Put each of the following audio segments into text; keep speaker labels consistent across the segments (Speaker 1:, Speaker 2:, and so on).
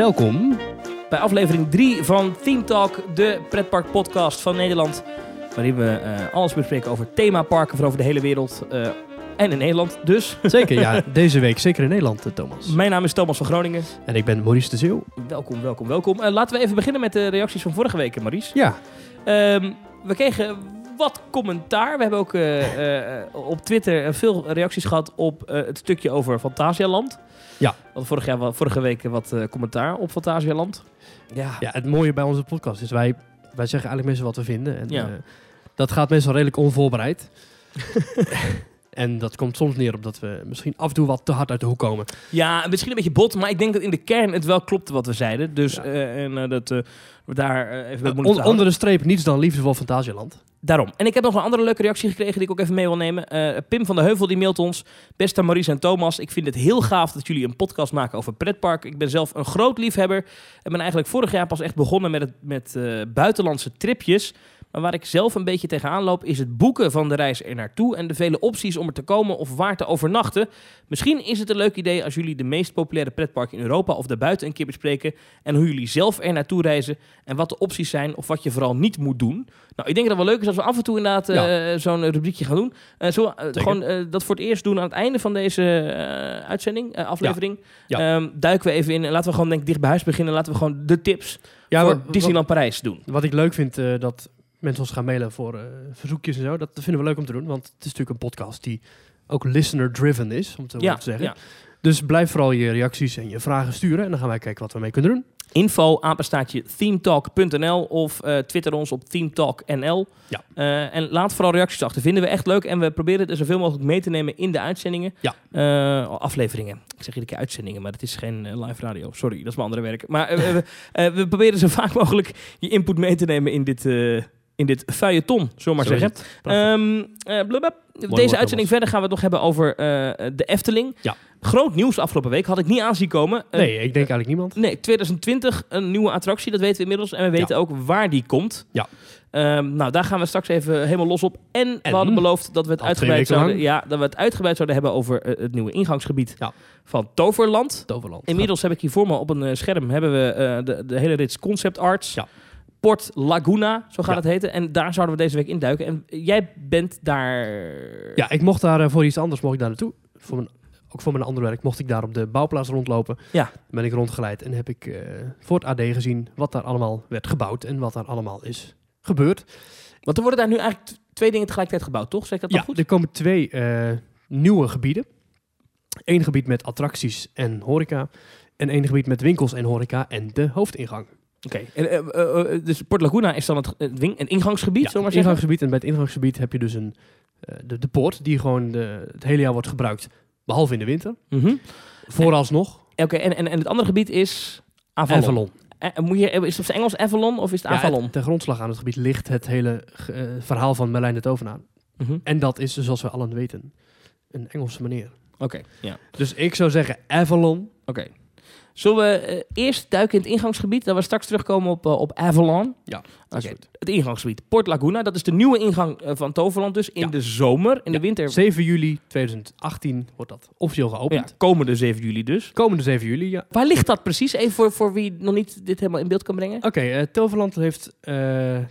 Speaker 1: welkom bij aflevering 3 van Theme Talk, de pretpark podcast van Nederland. Waarin we eh, alles bespreken over themaparken van over de hele wereld eh, en in Nederland dus.
Speaker 2: Zeker, ja. Deze week zeker in Nederland, eh, Thomas.
Speaker 1: Mijn naam is Thomas van Groningen.
Speaker 2: En ik ben Maurice de Zeeuw.
Speaker 1: Welkom, welkom, welkom. Laten we even beginnen met de reacties van vorige week, Maurice.
Speaker 2: Ja,
Speaker 1: Ehm, we kregen wat commentaar. We hebben ook eh, eh, op Twitter veel reacties gehad op eh, het stukje over Fantasialand.
Speaker 2: Ja.
Speaker 1: Want vorig jaar, vorige week wat eh, commentaar op Fantasialand. Ja.
Speaker 2: ja, het mooie bij onze podcast is wij, wij zeggen eigenlijk meestal wat we vinden. En
Speaker 1: Ja.
Speaker 2: eh, dat gaat meestal redelijk onvoorbereid. en dat komt soms neer op dat we misschien af en toe wat te hard uit de hoek komen.
Speaker 1: ja, misschien een beetje bot, maar ik denk dat in de kern het wel klopte wat we zeiden. Dus
Speaker 2: Ja.
Speaker 1: eh, en, eh, dat eh, we daar even
Speaker 2: on-
Speaker 1: houden.
Speaker 2: onder de streep niets dan liefde voor Fantasieland.
Speaker 1: Daarom. En ik heb nog een andere leuke reactie gekregen die ik ook even mee wil nemen. Pim van de Heuvel die mailt ons. Beste Maurice en Thomas, ik vind het heel gaaf dat jullie een podcast maken over pretpark. Ik ben zelf een groot liefhebber en ben eigenlijk vorig jaar pas echt begonnen met, het, met buitenlandse tripjes. Maar waar ik zelf een beetje tegenaan loop is het boeken van de reis er naartoe en de vele opties om er te komen of waar te overnachten. Misschien is het een leuk idee als jullie de meest populaire pretparken in Europa of daarbuiten een keer bespreken en hoe jullie zelf er naartoe reizen en wat de opties zijn of wat je vooral niet moet doen. Nou, ik denk dat het wel leuk is als we af en toe inderdaad eh, zo'n rubriekje gaan doen. Eh, zo, eh, gewoon dat voor het eerst doen aan het einde van deze uitzending, aflevering.
Speaker 2: Ja.
Speaker 1: Ehm, duiken we even in. en Laten we gewoon denk ik dicht bij huis beginnen. Laten we gewoon de tips
Speaker 2: Ja,
Speaker 1: voor Disneyland Parijs doen.
Speaker 2: Wat ik leuk vind, dat mensen ons gaan mailen voor eh, verzoekjes en zo. Dat vinden we leuk om te doen, want het is natuurlijk een podcast die ook listener-driven is, om het zo
Speaker 1: Ja,
Speaker 2: te zeggen.
Speaker 1: ja.
Speaker 2: Dus blijf vooral je reacties en je vragen sturen en dan gaan wij kijken wat we mee kunnen doen.
Speaker 1: Info, apenstaatje, themetalk.nl of eh, twitter ons op themetalknl.
Speaker 2: Ja.
Speaker 1: Eh, en laat vooral reacties achter. Vinden we echt leuk en we proberen het er zoveel mogelijk mee te nemen in de uitzendingen.
Speaker 2: Ja.
Speaker 1: Afleveringen. Ik zeg iedere keer uitzendingen, maar het is geen live radio. Sorry, dat is mijn andere werk. Maar we, we proberen zo vaak mogelijk je input mee te nemen in dit, in dit feuilleton, zullen we maar
Speaker 2: Zo
Speaker 1: zeggen.
Speaker 2: woord,
Speaker 1: Deze uitzending verder gaan we het nog hebben over eh, de Efteling.
Speaker 2: Ja.
Speaker 1: Groot nieuws afgelopen week. Had ik niet aanzien komen. Eh,
Speaker 2: nee, ik denk eigenlijk niemand.
Speaker 1: Nee, 2020 een nieuwe attractie, dat weten we inmiddels. En we weten ook waar die komt.
Speaker 2: Ja.
Speaker 1: Ehm, nou, daar gaan we straks even helemaal los op. En, we
Speaker 2: En?
Speaker 1: hadden beloofd dat we het uitgebreid zouden, ja, dat we het uitgebreid zouden hebben over het nieuwe ingangsgebied
Speaker 2: Ja.
Speaker 1: van Toverland.
Speaker 2: Toverland.
Speaker 1: Inmiddels heb ik hier voor me op een scherm hebben we de, de hele rits concept arts.
Speaker 2: Ja.
Speaker 1: Port Laguna, zo gaat
Speaker 2: Ja.
Speaker 1: het heten. En daar zouden we deze week induiken. En jij bent daar...
Speaker 2: Ja, ik mocht daar eh, voor iets anders mocht ik daar naartoe. Voor mijn, ook voor mijn andere werk mocht ik daar op de bouwplaats rondlopen.
Speaker 1: Ja.
Speaker 2: Ben ik rondgeleid en heb ik eh, voor het AD gezien wat daar allemaal werd gebouwd en wat daar allemaal is gebeurd.
Speaker 1: Want er worden daar nu eigenlijk twee dingen tegelijkertijd gebouwd, toch? Zeg ik dat
Speaker 2: Ja,
Speaker 1: dan goed?
Speaker 2: er komen twee eh, nieuwe gebieden. Eén gebied met attracties en horeca. En één gebied met winkels en horeca en de hoofdingang.
Speaker 1: Oké. En, eh, eh, eh, dus Port Laguna is dan het, een ingangsgebied,
Speaker 2: Ja,
Speaker 1: zullen we maar
Speaker 2: het
Speaker 1: zeggen?
Speaker 2: ingangsgebied. En bij het ingangsgebied heb je dus een, de, de poort die gewoon de, het hele jaar wordt gebruikt. Behalve in de winter.
Speaker 1: Mhm.
Speaker 2: Vooralsnog
Speaker 1: Oké, en, en, en het andere gebied is Avalon.
Speaker 2: Avalon.
Speaker 1: Eh, moet je, is het op Engels Avalon of is het
Speaker 2: Ja,
Speaker 1: Avalon?
Speaker 2: het- ten grondslag aan het gebied ligt het hele verhaal van Merlijn de Tovenaar.
Speaker 1: Mhm.
Speaker 2: En dat is, zoals we allen weten, een Engelse meneer.
Speaker 1: Oké, ja.
Speaker 2: Dus ik zou zeggen Avalon.
Speaker 1: Oké. Zullen we eh, eerst duiken in het ingangsgebied, dan we straks terugkomen op, eh, op Avalon?
Speaker 2: Ja, goed.
Speaker 1: het ingangsgebied. Port Laguna, dat is de nieuwe ingang eh, van Toverland dus in
Speaker 2: Ja.
Speaker 1: de zomer. In de winter,
Speaker 2: 7 juli 2018 wordt dat officieel
Speaker 1: ja,
Speaker 2: geopend.
Speaker 1: komende 7 juli dus.
Speaker 2: Komende 7 juli, ja.
Speaker 1: Waar ligt dat precies? Even voor, voor wie nog niet dit helemaal in beeld kan brengen.
Speaker 2: Oké, eh, Toverland heeft eh,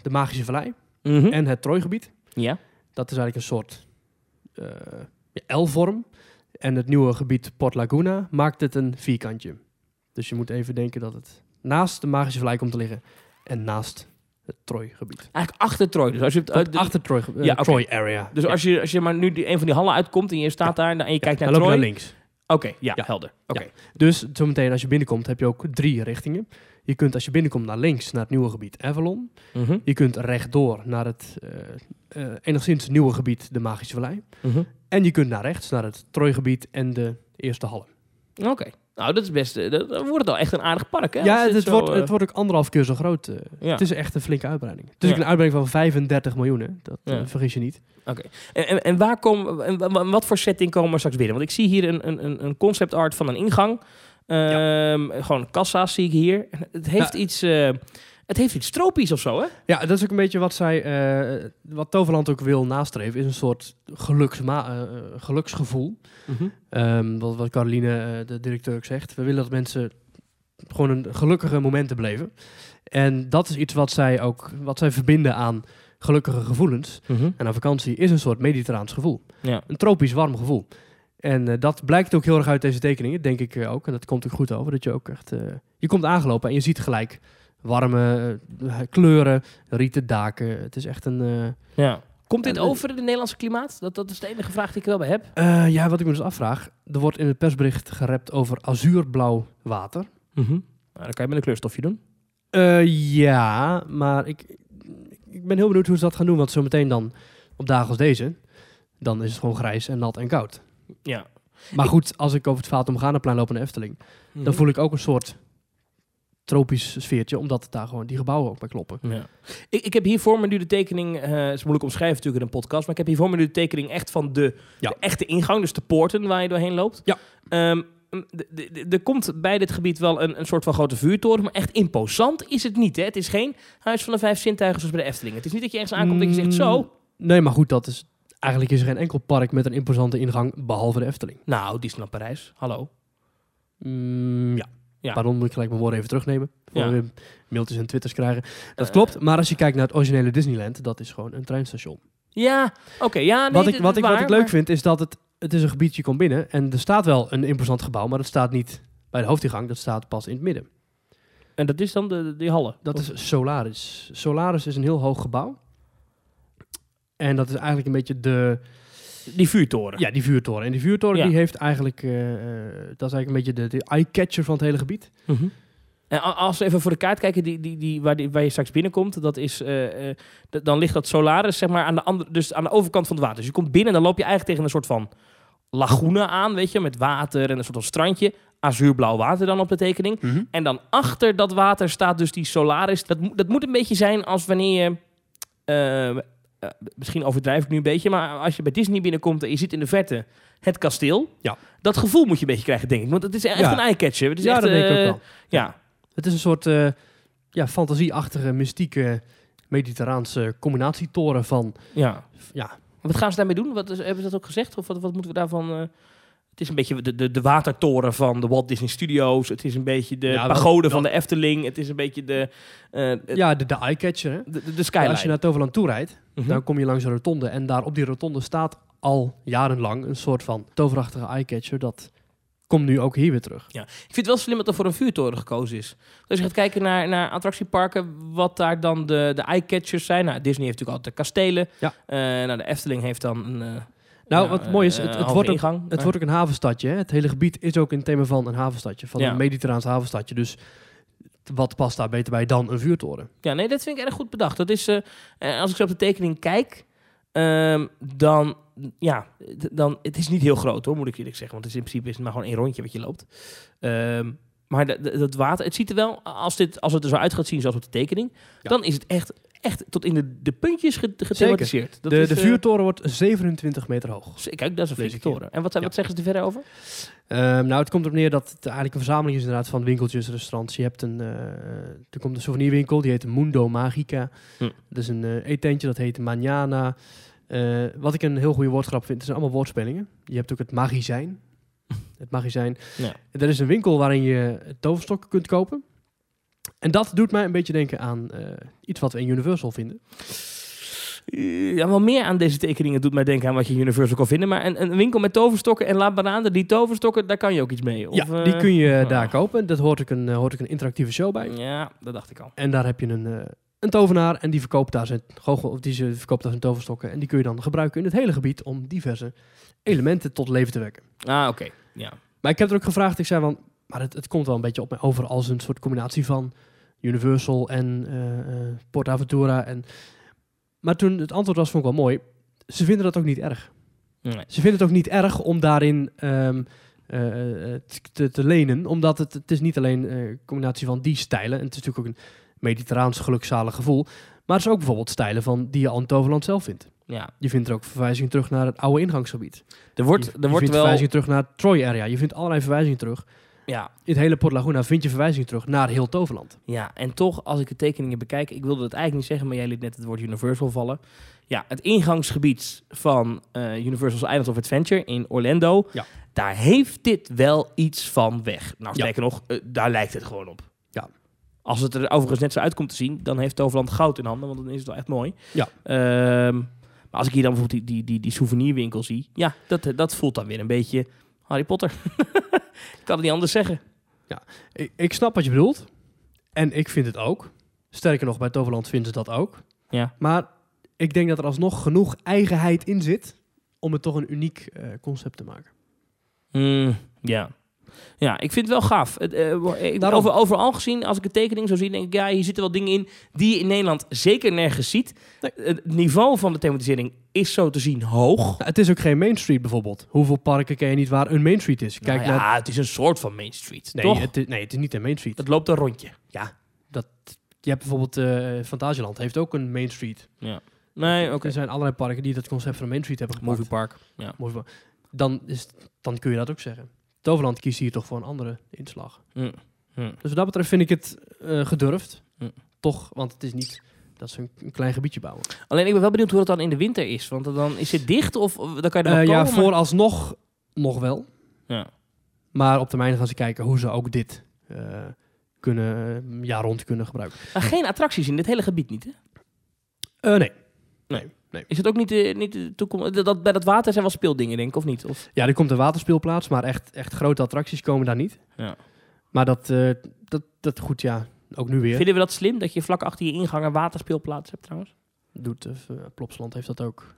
Speaker 2: de Magische Vallei
Speaker 1: Mhm.
Speaker 2: en het Trooigebied.
Speaker 1: Ja.
Speaker 2: Dat is eigenlijk een soort eh, ja, L-vorm. En het nieuwe gebied Port Laguna maakt het een vierkantje. Dus je moet even denken dat het naast de Magische Vallei komt te liggen en naast het Trooigebied.
Speaker 1: Eigenlijk achter Troy. Dus als je, het,
Speaker 2: achter Troy, eh,
Speaker 1: Ja.
Speaker 2: Troy area.
Speaker 1: dus
Speaker 2: Ja.
Speaker 1: als je, als je maar nu die, een van die hallen uitkomt en je staat daar en je kijkt
Speaker 2: dan
Speaker 1: naar
Speaker 2: loop je
Speaker 1: Troy.
Speaker 2: naar links.
Speaker 1: Oké, ja,
Speaker 2: Ja.
Speaker 1: helder. Oké.
Speaker 2: Dus zometeen als je binnenkomt heb je ook drie richtingen. Je kunt als je binnenkomt naar links naar het nieuwe gebied Avalon.
Speaker 1: Mhm.
Speaker 2: Je kunt rechtdoor naar het eh, eh, enigszins nieuwe gebied de Magische Vallei.
Speaker 1: Mhm.
Speaker 2: En je kunt naar rechts naar het Trooigebied en de eerste hallen.
Speaker 1: Oké. Nou, dat is best. eh, Dat, dan wordt het al echt een aardig park, hè?
Speaker 2: ja, het,
Speaker 1: dit
Speaker 2: het
Speaker 1: zo,
Speaker 2: wordt,
Speaker 1: eh,
Speaker 2: het wordt ook anderhalf keer zo groot. eh.
Speaker 1: ja.
Speaker 2: Het is echt een flinke uitbreiding. Het is
Speaker 1: Ja.
Speaker 2: ook een uitbreiding van 35 miljoen. hè. Dat vergis je niet.
Speaker 1: Oké. En, en, en waar kom, en wa- wa- wat voor setting komen we straks binnen? Want ik zie hier een, een- een, concept art van een ingang. Ehm, Gewoon kassa's zie ik hier. Het heeft
Speaker 2: Ja.
Speaker 1: iets. Het heeft iets tropisch of zo, hè?
Speaker 2: Ja, dat is ook een beetje wat zij, eh, wat Toverland ook wil nastreven, is een soort geluksma eh, eh, geluksgevoel. Ehm, wat, wat Caroline, de directeur, ook zegt. We willen dat mensen gewoon een gelukkige momenten beleven. En dat is iets wat zij ook wat zij verbinden aan gelukkige gevoelens.
Speaker 1: Mhm.
Speaker 2: En aan vakantie is een soort mediterraans gevoel.
Speaker 1: Ja.
Speaker 2: Een tropisch warm gevoel. En eh, dat blijkt ook heel erg uit deze tekeningen, denk ik ook. En dat komt ook goed over. Dat je ook echt. eh, je komt aangelopen en je ziet gelijk warme eh, kleuren, rieten daken. Het is echt een. eh,
Speaker 1: ja. Komt dit
Speaker 2: eh,
Speaker 1: over in het Nederlandse klimaat? Dat, dat is de enige vraag die ik wel bij heb.
Speaker 2: eh, ja, wat ik me dus afvraag. Er wordt in het persbericht gerept over azuurblauw water.
Speaker 1: Mhm. Nou, dan kan je met een kleurstofje doen.
Speaker 2: Eh, ja, maar ik, ik ben heel benieuwd hoe ze dat gaan doen. Want zometeen dan, op dagen als deze, dan is het gewoon grijs en nat en koud.
Speaker 1: Ja.
Speaker 2: Maar goed, als ik over het Vaat Morganaplein loop naar Efteling, dan voel ik ook een soort tropisch sfeertje, omdat het daar gewoon die gebouwen ook bij kloppen.
Speaker 1: Ja. Ik, ik heb hier voor me nu de tekening, eh het is moeilijk omschrijven natuurlijk in een podcast, maar ik heb hier voor me nu de tekening echt van de,
Speaker 2: Ja.
Speaker 1: de echte ingang, dus de poorten waar je doorheen loopt.
Speaker 2: Ja.
Speaker 1: Ehm, de- de- de- er komt bij dit gebied wel een, een soort van grote vuurtoren, maar echt imposant is het niet. Hè? Het is geen huis van de vijf zintuigen zoals bij de Efteling. Het is niet dat je ergens aankomt en dat je zegt
Speaker 2: Mm,
Speaker 1: zo.
Speaker 2: Nee, maar goed, dat is, eigenlijk is er geen enkel park met een imposante ingang, behalve de Efteling.
Speaker 1: Nou, Disneyland Parijs, hallo.
Speaker 2: Mm, ja.
Speaker 1: Ja.
Speaker 2: Pardon, moet ik gelijk mijn woorden even terugnemen. Voor
Speaker 1: Ja.
Speaker 2: we mailtjes en twitters krijgen. Dat
Speaker 1: Eh,
Speaker 2: klopt, maar als je kijkt naar het originele Disneyland, dat is gewoon een treinstation.
Speaker 1: Ja, oké, ja, nee,
Speaker 2: wat ik, wat ik, wat ik leuk
Speaker 1: maar-
Speaker 2: vind, is dat het, het is een gebied, je komt binnen en er staat wel een imposant gebouw, maar dat staat niet bij de hoofdingang, dat staat pas in het midden.
Speaker 1: En dat is dan de, de- die hallen?
Speaker 2: Dat
Speaker 1: Of-
Speaker 2: is Solaris. Solaris is een heel hoog gebouw. En dat is eigenlijk een beetje de,
Speaker 1: die vuurtoren.
Speaker 2: ja, die vuurtoren. En die vuurtoren
Speaker 1: Ja.
Speaker 2: die heeft eigenlijk, eh, eh, dat is eigenlijk een beetje de, de eye-catcher van het hele gebied.
Speaker 1: Mhm. En als we even voor de kaart kijken, die, die, die, waar, die, waar je straks binnenkomt, dat is, eh, dan ligt dat Solaris zeg maar aan de, andere, dus aan de overkant van het water. Dus je komt binnen en dan loop je eigenlijk tegen een soort van lagune aan, weet je, met water en een soort van strandje. Azuurblauw water dan op de tekening. En dan achter dat water staat dus die Solaris. Dat, moet- dat moet een beetje zijn als wanneer je... eh, misschien overdrijf ik nu een beetje, maar als je bij Disney binnenkomt en je ziet in de verte het kasteel.
Speaker 2: Ja.
Speaker 1: Dat gevoel moet je een beetje krijgen, denk ik. Want het is echt
Speaker 2: Ja.
Speaker 1: een eye-catcher. Het is
Speaker 2: ja,
Speaker 1: echt,
Speaker 2: dat denk ik ook
Speaker 1: eh,
Speaker 2: wel.
Speaker 1: Ja,
Speaker 2: Het is een soort eh, ja, fantasieachtige, mystieke, mediterraanse combinatietoren van...
Speaker 1: ja.
Speaker 2: Ja,
Speaker 1: Wat gaan ze daarmee doen? Wat is, hebben ze dat ook gezegd? Of wat, wat moeten we daarvan... het is een beetje de, de, de watertoren van de Walt Disney Studios. Het is een beetje de
Speaker 2: Ja,
Speaker 1: pagode van de Efteling. Het is een beetje de, het-
Speaker 2: ja de, de eye-catcher.
Speaker 1: De, de, de
Speaker 2: Ja,
Speaker 1: skyline.
Speaker 2: als je naar Toverland toe rijdt,
Speaker 1: Mhm.
Speaker 2: dan kom je langs een rotonde. En daar op die rotonde staat al jarenlang een soort van toverachtige eye-catcher. Dat komt nu ook hier weer terug.
Speaker 1: Ik vind het wel slim dat er voor een vuurtoren gekozen is. Dus als je gaat kijken naar, naar attractieparken, wat daar dan de, de eye-catchers zijn. Nou, Disney heeft natuurlijk altijd de kastelen.
Speaker 2: Ja.
Speaker 1: Eh, nou, de Efteling heeft dan een... eh,
Speaker 2: Nou,
Speaker 1: ja,
Speaker 2: wat mooi is,
Speaker 1: eh,
Speaker 2: het, wordt ook, het wordt ook een havenstadje. Hè? Het hele gebied is ook in het thema van een havenstadje. Van
Speaker 1: Ja.
Speaker 2: een mediterraans havenstadje. Dus wat past daar beter bij dan een vuurtoren?
Speaker 1: Ja, nee, dat vind ik erg goed bedacht. Dat is, eh, eh, als ik zo op de tekening kijk, ehm, dan, ja, dan, het is niet heel groot hoor, moet ik eerlijk zeggen. Want het is in principe is het maar gewoon één rondje wat je loopt. Ehm, maar dat water, het ziet er wel, als, dit, als het er zo uit gaat zien zoals op de tekening,
Speaker 2: Ja.
Speaker 1: dan is het echt, echt tot in de, de puntjes ge- gethematiseerd. Dat
Speaker 2: de
Speaker 1: is,
Speaker 2: de
Speaker 1: eh,
Speaker 2: vuurtoren wordt 27 meter hoog.
Speaker 1: Kijk, dat is een flinke toren. En wat, wat
Speaker 2: Ja.
Speaker 1: zeggen ze er verder over?
Speaker 2: Ehm, nou, het komt erop neer dat het eigenlijk een verzameling is inderdaad van winkeltjes, restaurants. Je hebt een, eh, er komt een souvenirwinkel, die heet Mundo Magica.
Speaker 1: Hm.
Speaker 2: Dat is een eh eetentje, dat heet Manana. Eh, wat ik een heel goede woordgrap vind, het zijn allemaal woordspelingen. Je hebt ook het magazijn. het magazijn.
Speaker 1: Ja.
Speaker 2: Er is een winkel waarin je toverstokken kunt kopen. En dat doet mij een beetje denken aan eh, iets wat we in Universal vinden.
Speaker 1: Eh, Ja, wel meer aan deze tekeningen doet mij denken aan wat je in Universal kan vinden. Maar een, een winkel met toverstokken en laat bananen, die toverstokken, daar kan je ook iets mee. Of,
Speaker 2: ja, die
Speaker 1: eh,
Speaker 2: kun je
Speaker 1: ah.
Speaker 2: daar kopen. Dat hoort ook een, eh, hoort ook een interactieve show bij.
Speaker 1: Ja, dat dacht ik al.
Speaker 2: En daar heb je een, eh, een tovenaar en die verkoopt daar zijn goochel, of die ze- verkoopt daar zijn toverstokken. En die kun je dan gebruiken in het hele gebied om diverse elementen tot leven te wekken.
Speaker 1: Ah, oké. Ja.
Speaker 2: Maar ik heb er ook gevraagd, ik zei van, maar het, het komt wel een beetje op mij over als een soort combinatie van Universal en eh, Port Aventura. En, maar toen het antwoord was, vond ik wel mooi. Ze vinden dat ook niet erg.
Speaker 1: Nee.
Speaker 2: Ze vinden het ook niet erg om daarin ehm, eh, te, te lenen, omdat het, het is niet alleen een combinatie van die stijlen, en het is natuurlijk ook een mediterraans gelukzalig gevoel, maar het is ook bijvoorbeeld stijlen van die je Toverland zelf vindt.
Speaker 1: Ja.
Speaker 2: Je vindt er ook verwijzingen terug naar het oude ingangsgebied.
Speaker 1: Er wordt,
Speaker 2: je,
Speaker 1: er
Speaker 2: je
Speaker 1: wordt
Speaker 2: vindt
Speaker 1: wel...
Speaker 2: verwijzingen terug naar het Troy area. Je vindt allerlei verwijzingen terug
Speaker 1: Ja,
Speaker 2: In het hele Port Laguna vind je verwijzingen terug naar heel Toverland.
Speaker 1: ja, en toch, als ik de tekeningen bekijk, ik wilde het eigenlijk niet zeggen, maar jij liet net het woord Universal vallen. Ja, het ingangsgebied van eh, Universal's Islands of Adventure in Orlando,
Speaker 2: Ja.
Speaker 1: daar heeft dit wel iets van weg. Nou,
Speaker 2: Ja.
Speaker 1: sterker nog, eh, daar lijkt het gewoon op.
Speaker 2: Ja.
Speaker 1: Als het er overigens net zo uitkomt te zien, dan heeft Toverland goud in handen, want dan is het wel echt mooi.
Speaker 2: Ja.
Speaker 1: Ehm, maar als ik hier dan bijvoorbeeld die, die, die, die souvenirwinkel zie, ja, dat, dat voelt dan weer een beetje Harry Potter. ik kan het niet anders zeggen.
Speaker 2: Ik, ik snap wat je bedoelt. En ik vind het ook. Sterker nog, bij Toverland vinden ze dat ook.
Speaker 1: Ja.
Speaker 2: Maar ik denk dat er alsnog genoeg eigenheid in zit om het toch een uniek eh, concept te maken.
Speaker 1: Mm, ja. Ja, ik vind het wel gaaf. Het, eh, ik, over, overal gezien, als ik de tekening zo zie, denk ik, ja, hier zitten wel dingen in die je in Nederland zeker nergens ziet.
Speaker 2: Nee.
Speaker 1: Het niveau van de thematisering is zo te zien hoog.
Speaker 2: Nou, het is ook geen Main Street bijvoorbeeld. Hoeveel parken ken je niet waar een Main Street is? Kijk
Speaker 1: Nou ja,
Speaker 2: naar...
Speaker 1: het is een soort van Main Street,
Speaker 2: Nee
Speaker 1: toch?
Speaker 2: het, is, nee, het is niet een Main Street.
Speaker 1: Het loopt een rondje.
Speaker 2: Dat, je hebt bijvoorbeeld eh Fantasieland heeft ook een Main Street.
Speaker 1: Nee, oké.
Speaker 2: Er zijn allerlei parken die dat concept van een Main Street hebben gepakt.
Speaker 1: Movie Park. Ja.
Speaker 2: Movie Park. Dan, is, dan kun je dat ook zeggen. Toverland kiest hier toch voor een andere inslag.
Speaker 1: Mm. Mm.
Speaker 2: Dus wat dat betreft vind ik het eh, gedurfd.
Speaker 1: Mm.
Speaker 2: Toch, want het is niet dat ze een, een klein gebiedje bouwen.
Speaker 1: Alleen ik ben wel benieuwd hoe het dan in de winter is. Want dan is het dicht of dan kan je er
Speaker 2: Eh
Speaker 1: nog
Speaker 2: ja,
Speaker 1: komen,
Speaker 2: vooralsnog nog wel.
Speaker 1: Ja.
Speaker 2: Maar op termijn gaan ze kijken hoe ze ook dit eh, kunnen, jaar rond kunnen gebruiken.
Speaker 1: Maar geen attracties in dit hele gebied niet, hè?
Speaker 2: Eh, nee.
Speaker 1: Is het ook niet, de niet de toekomst? Dat, dat- bij dat water zijn wel speeldingen, denk ik, of niet? Of?
Speaker 2: Ja, er komt een waterspeelplaats, maar echt, echt grote attracties komen daar niet.
Speaker 1: Ja.
Speaker 2: Maar dat, eh, dat, dat goed, ja, ook nu weer.
Speaker 1: Vinden we dat slim, dat je vlak achter je ingang een waterspeelplaats hebt trouwens?
Speaker 2: Doet, eh, Plopsland heeft dat ook.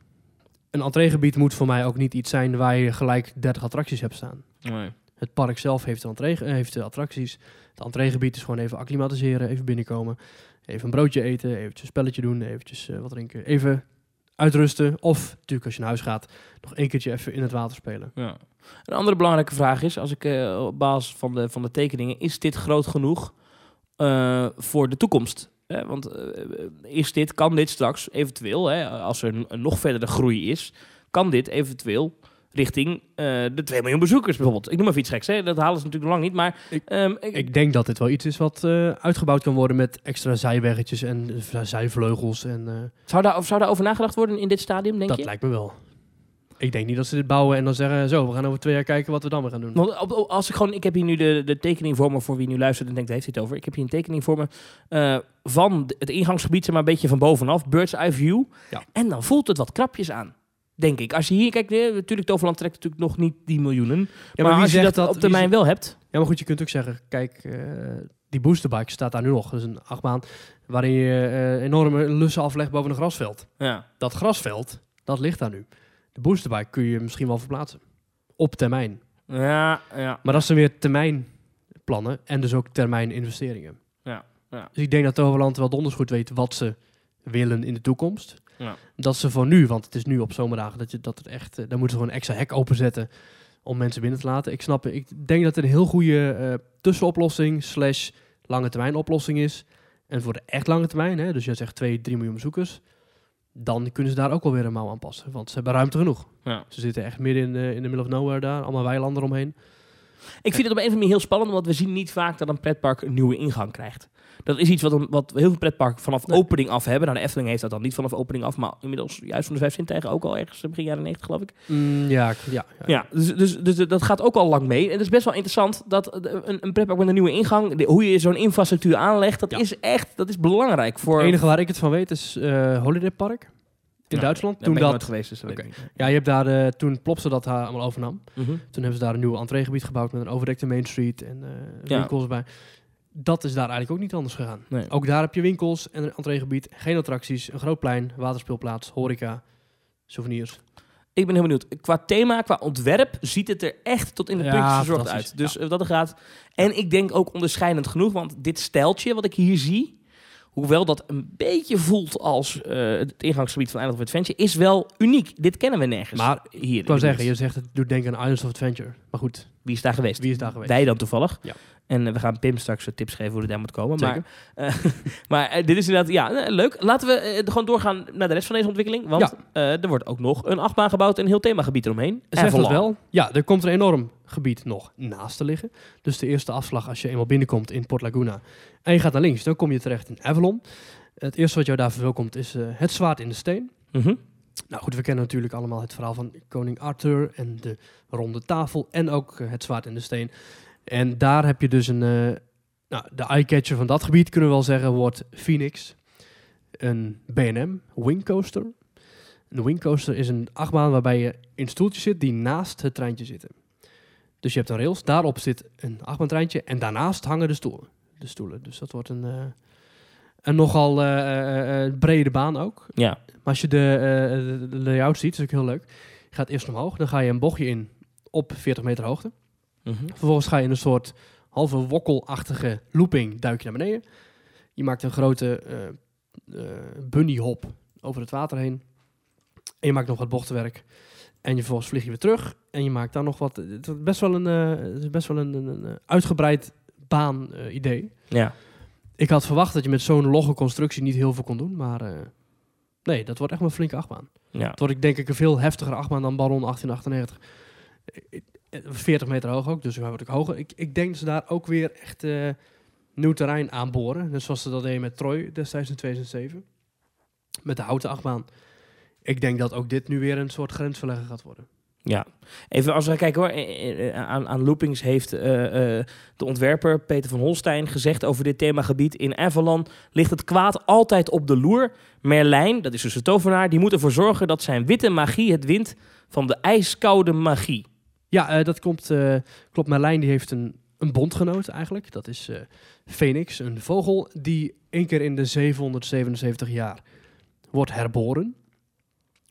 Speaker 2: Een entreegebied moet voor mij ook niet iets zijn waar je gelijk 30 attracties hebt staan.
Speaker 1: Nee.
Speaker 2: Het park zelf heeft, een entree, eh, heeft de attracties. Het entreegebied is gewoon even acclimatiseren, even binnenkomen. Even een broodje eten, eventjes een spelletje doen, eventjes eh, wat drinken. Even uitrusten. Of natuurlijk als je naar huis gaat, nog één keertje even in het water spelen.
Speaker 1: Ja. Een andere belangrijke vraag is, als ik eh, op basis van de, van de tekeningen, is dit groot genoeg eh, voor de toekomst? Want eh, is dit, kan dit straks eventueel, hè, als er een, een nog verdere groei is, kan dit eventueel richting eh, de 2 miljoen bezoekers bijvoorbeeld? Ik noem maar iets geks, hè? dat halen ze natuurlijk nog lang niet, maar
Speaker 2: Ik-
Speaker 1: ehm, ik,
Speaker 2: Ik denk dat dit wel iets is wat eh, uitgebouwd kan worden met extra zijweggetjes en zijvleugels. En, eh,
Speaker 1: zou, daar, zou daarover nagedacht worden in dit stadium, denk
Speaker 2: dat
Speaker 1: je?
Speaker 2: lijkt me wel. Ik denk niet dat ze dit bouwen en dan zeggen, zo, we gaan over twee jaar kijken wat we dan weer gaan doen.
Speaker 1: Want als ik gewoon, ik heb hier nu de, de tekening voor me, voor wie nu luistert en denkt, daar heeft hij het over. Ik heb hier een tekening voor me van het ingangsgebied, maar een beetje van bovenaf, bird's eye view.
Speaker 2: Ja.
Speaker 1: En dan voelt het wat krapjes aan, denk ik. Als je hier kijkt, eh, natuurlijk, Toverland trekt natuurlijk nog niet die miljoenen.
Speaker 2: Ja,
Speaker 1: maar,
Speaker 2: wie
Speaker 1: als je
Speaker 2: zegt
Speaker 1: dat, op termijn wel hebt,
Speaker 2: Ja, maar goed, je kunt ook zeggen, kijk, eh, die boosterbike staat daar nu nog. Dat is een achtbaan waarin je eh, enorme lussen aflegt boven een grasveld.
Speaker 1: ja.
Speaker 2: Dat grasveld, dat ligt daar nu. De boosterbike kun je misschien wel verplaatsen. Op termijn.
Speaker 1: Ja, ja.
Speaker 2: Maar dat zijn weer termijnplannen en dus ook termijn investeringen.
Speaker 1: Ja, ja.
Speaker 2: Dus ik denk dat Toverland wel donders goed weet wat ze willen in de toekomst.
Speaker 1: Ja.
Speaker 2: Dat ze voor nu, want het is nu op zomerdagen, dat, je, dat het echt, eh, dan moeten ze gewoon een extra hek openzetten om mensen binnen te laten. Ik snap, ik denk dat het een heel goede eh, tussenoplossing slash lange termijn oplossing is. En voor de echt lange termijn, hè, dus je zegt 2, 3 miljoen bezoekers, dan kunnen ze daar ook wel weer een mouw aan passen. Want ze hebben ruimte genoeg.
Speaker 1: Ja.
Speaker 2: Ze zitten echt midden in, eh, in de middle of nowhere daar, allemaal weilanden eromheen.
Speaker 1: Ik vind het op een of andere manier heel spannend, want we zien niet vaak dat een pretpark een nieuwe ingang krijgt. Dat is iets wat, een, wat heel veel pretparken vanaf
Speaker 2: Nee.
Speaker 1: opening af hebben. Nou, de Efteling heeft dat dan niet vanaf opening af, maar inmiddels juist van de vijf zintuigen ook al ergens begin jaren 90 geloof ik.
Speaker 2: Mm, ja, ja, ja.
Speaker 1: Ja, dus, dus, dus dat gaat ook al lang mee. En het is best wel interessant dat een, een pretpark met een nieuwe ingang, de- hoe je zo'n infrastructuur aanlegt, dat
Speaker 2: Ja.
Speaker 1: is echt dat is belangrijk voor...
Speaker 2: Het enige waar ik het van weet is eh Holiday Park in
Speaker 1: Ja,
Speaker 2: Duitsland. Toen dat,
Speaker 1: geweest, dus dat
Speaker 2: ja, je hebt daar, eh, toen Plopsa dat ha- allemaal overnam,
Speaker 1: Mhm.
Speaker 2: toen hebben ze daar een nieuw entreegebied gebouwd met een overdekte Main Street en
Speaker 1: Ja.
Speaker 2: winkels bij. Dat is daar eigenlijk ook niet anders gegaan.
Speaker 1: Nee.
Speaker 2: Ook daar heb je winkels en een entreegebied, geen attracties, een groot plein, waterspeelplaats, horeca, souvenirs.
Speaker 1: Ik ben heel benieuwd. Qua thema, qua ontwerp, ziet het er echt tot in de
Speaker 2: Ja,
Speaker 1: puntjes verzorgd uit. Dus
Speaker 2: Ja.
Speaker 1: eh, dat er gaat. En ik denk ook onderscheidend genoeg, want dit stijltje wat ik hier zie, hoewel dat een beetje voelt als eh, het ingangsgebied van Island of Adventure, is wel uniek. Dit kennen we nergens.
Speaker 2: Maar
Speaker 1: hier.
Speaker 2: Ik wou zeggen, je zegt het doet denken aan Islands of Adventure. Maar goed,
Speaker 1: Wie is daar geweest?
Speaker 2: wie is daar geweest?
Speaker 1: Wij dan toevallig.
Speaker 2: Ja.
Speaker 1: En eh, we gaan Pim straks eh, tips geven hoe hij daar moet komen.
Speaker 2: Zeker.
Speaker 1: Maar, eh, maar dit is inderdaad ja, leuk. Laten we gewoon doorgaan naar de rest van deze ontwikkeling. Want er wordt ook nog een achtbaan gebouwd en een heel themagebied eromheen.
Speaker 2: Dat
Speaker 1: Avalon.
Speaker 2: wel? Ja, er komt een enorm gebied nog naast te liggen. Dus de eerste afslag als je eenmaal binnenkomt in Port Laguna en je gaat naar links, dan kom je terecht in Avalon. Het eerste wat jou daar verwelkomt is het zwaard in de steen.
Speaker 1: Mhm.
Speaker 2: Nou goed, we kennen natuurlijk allemaal het verhaal van koning Arthur en de ronde tafel en ook het zwaard in de steen. En daar heb je dus een, eh, nou, de eyecatcher van dat gebied kunnen we wel zeggen, wordt Phoenix. Een B&M wingcoaster. Een wingcoaster is een achtbaan waarbij je in stoeltjes zit die naast het treintje zitten. Dus je hebt een rails, daarop zit een achtbaantreintje en daarnaast hangen de stoelen. De stoelen. Dus dat wordt een, eh, een nogal eh, brede baan ook.
Speaker 1: Ja.
Speaker 2: Maar als je de layout ziet, is ook heel leuk. Je gaat eerst omhoog, dan ga je een bochtje in op 40 meter hoogte.
Speaker 1: Mhm.
Speaker 2: Vervolgens ga je in een soort halve wokkelachtige looping duik je naar beneden. Je maakt een grote eh, bunny hop over het water heen. En je maakt nog wat bochtenwerk. En je vervolgens vlieg je weer terug. En je maakt dan nog wat... Het is best wel een, eh, het is best wel een, een, een uitgebreid baan idee.
Speaker 1: Ja.
Speaker 2: Ik had verwacht dat je met zo'n logge constructie niet heel veel kon doen. Maar nee, dat wordt echt een flinke achtbaan.
Speaker 1: Ja.
Speaker 2: Het wordt ik denk ik een veel heftiger achtbaan dan Baron 1898. Eh, eh, 40 meter hoog ook, dus hij wordt ook hoger. Ik, ik denk dat ze daar ook weer echt eh, nieuw terrein aanboren. Net zoals ze dat deden met Troy destijds in 2007. Met de houten achtbaan. Ik denk dat ook dit nu weer een soort grensverlegger gaat worden.
Speaker 1: Ja, even als we kijken hoor, eh, eh, aan, aan loopings heeft de ontwerper Peter van Holstein gezegd over dit themagebied. In Avalon ligt het kwaad altijd op de loer. Merlijn, dat is dus de tovenaar, die moet ervoor zorgen dat zijn witte magie het wint van de ijskoude magie.
Speaker 2: Ja, eh, dat komt, eh, klopt. Merlijn die heeft een, een bondgenoot eigenlijk. Dat is eh Phoenix, een vogel die één keer in de 777 jaar wordt herboren.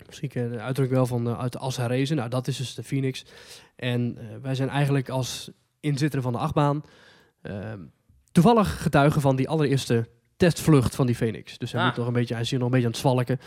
Speaker 2: Misschien ken de wel van eh, uit de as herrezen. Nou, dat is dus de Phoenix. En eh, wij zijn eigenlijk als inzitter van de achtbaan eh, toevallig getuigen van die allereerste testvlucht van die Phoenix. Dus hij,
Speaker 1: Ah.
Speaker 2: moet nog een beetje, hij is hier nog een beetje aan het zwalken.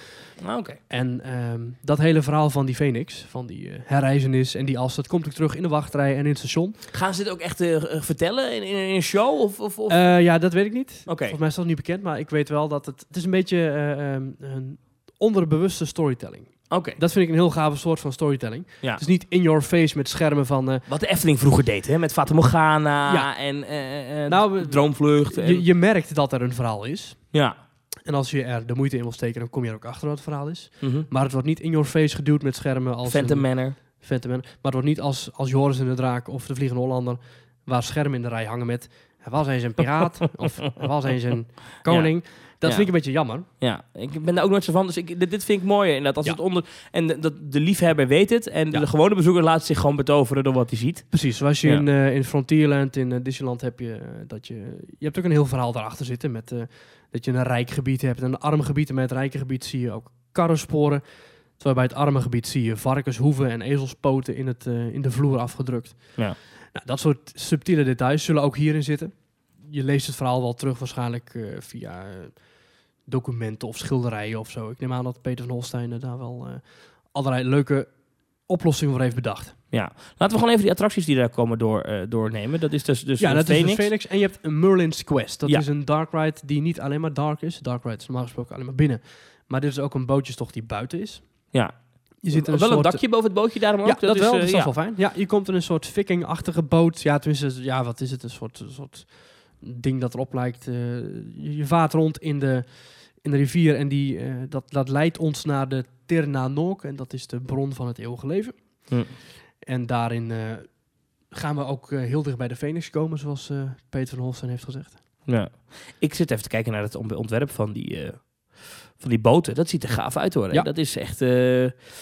Speaker 1: Oké.
Speaker 2: En ehm, dat hele verhaal van die Phoenix, van die eh, herreizenis en die as, dat komt ook terug in de wachtrij en in het station.
Speaker 1: Gaan ze dit ook echt eh, eh, vertellen in, in, in een show? Of, of, of?
Speaker 2: Ja, dat weet ik niet. Volgens mij is dat niet bekend, maar ik weet wel dat het... Het is een beetje eh, ehm, een onderbewuste storytelling.
Speaker 1: Oké.
Speaker 2: Dat vind ik een heel gave soort van storytelling.
Speaker 1: Ja.
Speaker 2: Het is niet in your face met schermen van... eh,
Speaker 1: Wat de Efteling vroeger deed, hè? Met Fata Morgana
Speaker 2: Ja.
Speaker 1: en eh, eh,
Speaker 2: Nou,
Speaker 1: Droomvlucht. En,
Speaker 2: je, je merkt dat er een verhaal is.
Speaker 1: ja.
Speaker 2: En als je er de moeite in wil steken, dan kom je er ook achter wat het verhaal is.
Speaker 1: Mhm.
Speaker 2: Maar het wordt niet in your face geduwd met schermen als...
Speaker 1: Phantom
Speaker 2: een-
Speaker 1: Manor.
Speaker 2: Phantom Man. Maar het wordt niet als, als Joris en de Draak of de Vliegende Hollander... waar schermen in de rij hangen met... hij was eens een piraat of hij was eens een koning. Dat
Speaker 1: Ja.
Speaker 2: vind ik een beetje jammer.
Speaker 1: Ja, ik ben daar ook nooit zo van. Dus ik, dit, dit vind ik mooi. En dat als
Speaker 2: Ja.
Speaker 1: het onder. En de, dat de liefhebber weet het. En de gewone bezoeker laat zich gewoon betoveren door wat hij ziet.
Speaker 2: Precies, zoals je in, eh, in Frontierland, in eh, Disneyland heb je eh, dat je... Je hebt ook een heel verhaal daarachter zitten met dat je een rijk gebied hebt en een arm gebied. En bij het rijke gebied zie je ook karrensporen. Terwijl bij het arme gebied zie je varkenshoeven en ezelspoten in, het, in de vloer afgedrukt.
Speaker 1: Ja.
Speaker 2: Nou, dat soort subtiele details zullen ook hierin zitten. Je leest het verhaal wel terug waarschijnlijk eh, via eh, documenten of schilderijen of zo. Ik neem aan dat Peter van Holstein eh, daar wel allerlei leuke oplossingen voor heeft bedacht.
Speaker 1: Ja. Laten we gewoon even die attracties die daar komen door, eh, doornemen. Dat is dus, dus
Speaker 2: ja, dat
Speaker 1: Phoenix.
Speaker 2: is dus Phoenix. En je hebt een Merlin's Quest. Dat
Speaker 1: Ja.
Speaker 2: is een dark ride die niet alleen maar dark is. Dark ride is normaal gesproken alleen maar binnen. Maar dit is ook een bootjestocht die buiten is.
Speaker 1: Ja.
Speaker 2: Je zit in een
Speaker 1: wel een dakje boven het bootje daarom ook.
Speaker 2: Ja, dat,
Speaker 1: is,
Speaker 2: wel.
Speaker 1: eh,
Speaker 2: dat is
Speaker 1: ja.
Speaker 2: wel fijn. Ja, je komt in een soort viking-achtige boot. Ja, tenminste, ja, wat is het? Een soort, een soort ding dat erop lijkt. eh, je, vaart rond in de, in de rivier en die, eh, dat, dat leidt ons naar de Tirna Nog. En dat is de bron van het eeuwige leven.
Speaker 1: Hm.
Speaker 2: En daarin eh, gaan we ook eh, heel dicht bij de Phoenix komen, zoals eh, Peter van Holstein heeft gezegd.
Speaker 1: Ja. Ik zit even te kijken naar het ont- ontwerp van die, eh, van die boten. Dat ziet er gaaf uit hoor.
Speaker 2: Ja.
Speaker 1: Dat is echt... eh,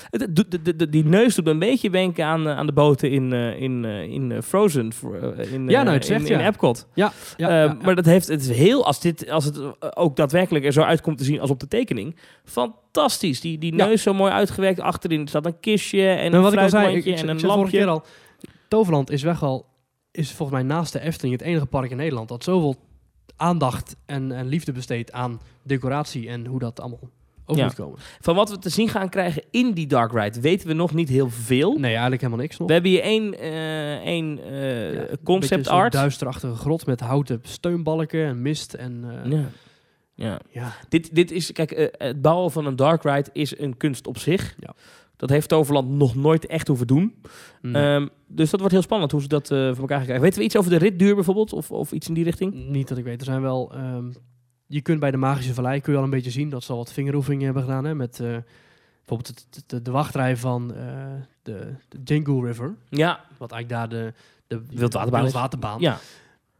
Speaker 1: het- de, de, die neus doet me een beetje denken aan, eh, aan de boten in, eh, in, in Frozen. voor, in,
Speaker 2: Ja, nou, het zegt,
Speaker 1: in, in. Epcot.
Speaker 2: Ja, ja.
Speaker 1: Maar dat heeft, het is heel, als, dit, als het ook daadwerkelijk er zo uitkomt te zien als op de tekening, fantastisch. Die, die neus zo mooi uitgewerkt. Achterin staat een kistje en
Speaker 2: Nou,
Speaker 1: een
Speaker 2: wat ik al zei, ik,
Speaker 1: fruitmandje
Speaker 2: ik,
Speaker 1: en een lampje.
Speaker 2: keer al, Toverland is weg wel, is volgens mij naast de Efteling het enige park in Nederland dat zoveel aandacht en, en liefde besteedt aan decoratie en hoe dat allemaal
Speaker 1: Ja.
Speaker 2: moet komen.
Speaker 1: Van wat we te zien gaan krijgen in die Dark Ride weten we nog niet heel veel.
Speaker 2: Nee, eigenlijk helemaal niks nog.
Speaker 1: We hebben hier één, eh, één eh,
Speaker 2: Ja, een
Speaker 1: concept
Speaker 2: zo'n
Speaker 1: art.
Speaker 2: duisterachtige grot met houten steunbalken en mist. En, eh,
Speaker 1: Ja. Ja.
Speaker 2: ja.
Speaker 1: Dit, dit is, kijk, het bouwen van een Dark Ride is een kunst op zich.
Speaker 2: Ja.
Speaker 1: Dat heeft Toverland nog nooit echt hoeven doen.
Speaker 2: Nee.
Speaker 1: Ehm, dus dat wordt heel spannend hoe ze dat eh, voor elkaar krijgen. Weten we iets over de ritduur bijvoorbeeld? Of, of iets in die richting?
Speaker 2: Niet dat ik weet. Er zijn wel. ehm, je kunt bij de Magische Vallei kun je al een beetje zien dat ze al wat vingeroefeningen hebben gedaan. Hè, met eh, bijvoorbeeld de, de wachtrij van eh, de, de Django River.
Speaker 1: Ja.
Speaker 2: Wat eigenlijk daar de, de
Speaker 1: Wildwaterbaan is.
Speaker 2: wildwaterbaan.
Speaker 1: Ja.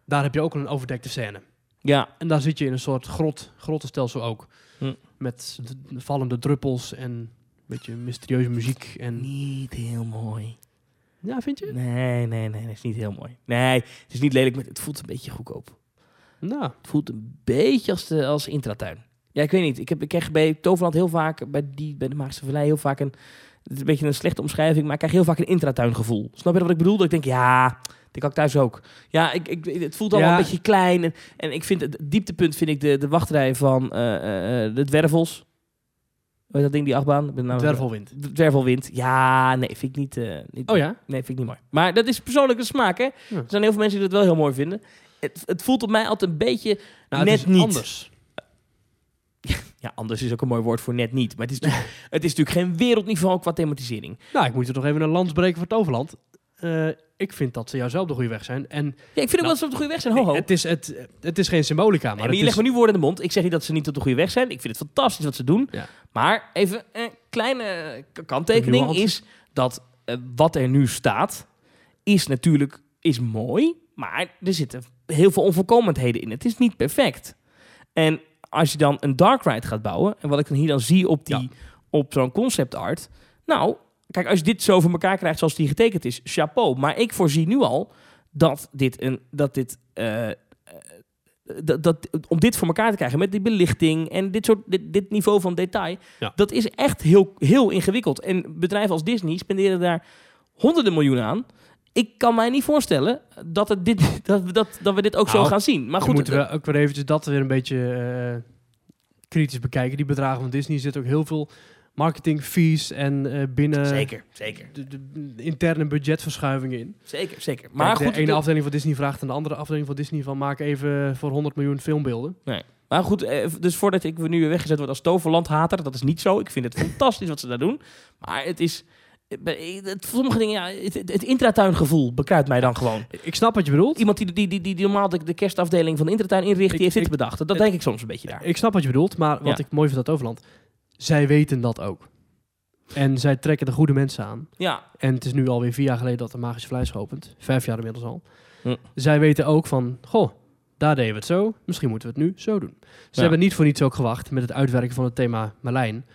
Speaker 2: Daar heb je ook een overdekte scène.
Speaker 1: Ja.
Speaker 2: En daar zit je in een soort grot, grottenstelsel ook.
Speaker 1: Hm.
Speaker 2: Met de- de vallende druppels en beetje mysterieuze muziek. En,
Speaker 1: Niet heel mooi.
Speaker 2: ja, vind je?
Speaker 1: Nee, nee, nee. Dat is niet heel mooi. Nee, het is niet lelijk, maar het voelt een beetje goedkoop.
Speaker 2: Nou,
Speaker 1: Het voelt een beetje als, de, als intratuin. Ja, ik weet niet. Ik, heb, ik krijg bij Toverland heel vaak, bij, die, bij de Magische Vallei heel vaak een... Het is een beetje een slechte omschrijving, maar ik krijg heel vaak een intratuin gevoel. Snap je wat ik bedoel? Dat ik denk, ja, dit kan ik thuis ook. Ja, ik, ik, het voelt allemaal
Speaker 2: Ja.
Speaker 1: een beetje klein. En, en ik vind het dieptepunt vind ik de, de wachtrij van eh, eh, eh, de Dwervels. Hoe dat ding, die achtbaan? Nou-
Speaker 2: dwervelwind.
Speaker 1: Dwervelwind. Ja, nee, vind ik niet, eh, niet...
Speaker 2: Oh ja?
Speaker 1: Nee, vind ik niet mooi. Maar dat is persoonlijke smaak, hè?
Speaker 2: Ja.
Speaker 1: Er zijn heel veel mensen die dat wel heel mooi vinden. Het, het voelt op mij altijd een beetje...
Speaker 2: Nou,
Speaker 1: Net niet.
Speaker 2: anders.
Speaker 1: Ja, anders is ook een mooi woord voor net niet. Maar het is natuurlijk, het is natuurlijk geen wereldniveau qua thematisering.
Speaker 2: Nou, ik moet er nog even een lans breken voor Toverland. Eh, ik vind dat ze jou zelf de goede weg zijn. En
Speaker 1: Ja, ik vind ook
Speaker 2: Nou,
Speaker 1: dat ze op de goede weg zijn. Ho, ho.
Speaker 2: het, is, het, het is geen symbolica, maar,
Speaker 1: Nee, maar je legt
Speaker 2: is,
Speaker 1: me nu woorden in de mond. Ik zeg niet dat ze niet op de goede weg zijn. Ik vind het fantastisch wat ze doen.
Speaker 2: Ja.
Speaker 1: Maar even een kleine kanttekening is dat eh, wat er nu staat, is natuurlijk is mooi. Maar er zitten heel veel onvolkomenheden in. Het is niet perfect. En als je dan een dark ride gaat bouwen, en wat ik dan hier dan zie op, die,
Speaker 2: Ja.
Speaker 1: op zo'n concept art. Nou, kijk, als je dit zo voor elkaar krijgt zoals die getekend is, chapeau. Maar ik voorzie nu al dat dit een dat dit eh, eh, dat, dat, om dit voor elkaar te krijgen met die belichting en dit soort dit, dit niveau van detail,
Speaker 2: Ja.
Speaker 1: dat is echt heel, heel ingewikkeld. En bedrijven als Disney spenderen daar honderden miljoenen aan. Ik kan mij niet voorstellen dat, het dit, dat, we dat, dat we dit ook zo
Speaker 2: Nou,
Speaker 1: gaan zien. Maar goed,
Speaker 2: moeten we ook weer eventjes dat weer een beetje eh, kritisch bekijken. Die bedragen van Disney zitten ook heel veel marketing fees en eh, binnen
Speaker 1: zeker, zeker,
Speaker 2: de, interne budgetverschuivingen in.
Speaker 1: zeker, zeker.
Speaker 2: Maar de
Speaker 1: goed,
Speaker 2: ene
Speaker 1: de-
Speaker 2: afdeling van Disney vraagt aan de andere afdeling van Disney van maak even voor 100 miljoen filmbeelden.
Speaker 1: Maar goed, eh, dus voordat ik nu weer weggezet word als toverlandhater, dat is niet zo. Ik vind het fantastisch wat ze daar doen. Maar het is... eh, Het, sommige dingen, ja, het, het, het intratuingevoel bekruipt mij dan gewoon.
Speaker 2: Ik snap wat je bedoelt.
Speaker 1: Iemand die, die, die, die, die normaal de, de kerstafdeling van de intratuin inricht, die
Speaker 2: Ik-
Speaker 1: heeft dit
Speaker 2: ik-
Speaker 1: bedacht. Dat denk ik soms een beetje daar.
Speaker 2: Ik snap wat je bedoelt, maar wat
Speaker 1: Ja.
Speaker 2: ik mooi vind aan Toverland, zij weten dat ook. En zij trekken de goede mensen aan.
Speaker 1: Ja,
Speaker 2: En het is nu alweer vier jaar geleden dat de Magische Vlijs is geopend. Vijf jaar inmiddels al.
Speaker 1: Hm.
Speaker 2: Zij weten ook van, goh, daar deden we het zo. Misschien moeten we het nu zo doen. Ze
Speaker 1: Ja.
Speaker 2: hebben niet voor niets ook gewacht met het uitwerken van het thema Merlijn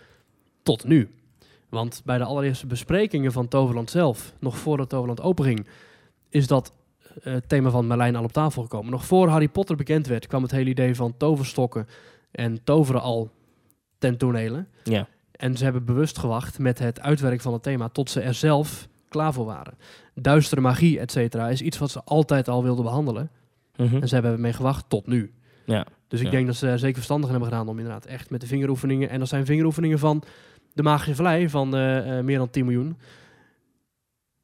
Speaker 2: tot nu. Want bij de allereerste besprekingen van Toverland zelf, nog voordat Toverland openging, is dat eh, het thema van Merlijn al op tafel gekomen. Nog voor Harry Potter bekend werd, kwam het hele idee van toverstokken en toveren al ten
Speaker 1: ja.
Speaker 2: En ze hebben bewust gewacht met het uitwerken van het thema tot ze er zelf klaar voor waren. Duistere magie, et cetera, is iets wat ze altijd al wilden behandelen.
Speaker 1: Mhm.
Speaker 2: En ze hebben ermee gewacht tot nu.
Speaker 1: ja.
Speaker 2: Dus ik
Speaker 1: Ja.
Speaker 2: denk dat ze er zeker verstandig hebben gedaan om inderdaad echt met de vingeroefeningen. En dat zijn vingeroefeningen van de magische vlei van eh, eh, meer dan 10 miljoen.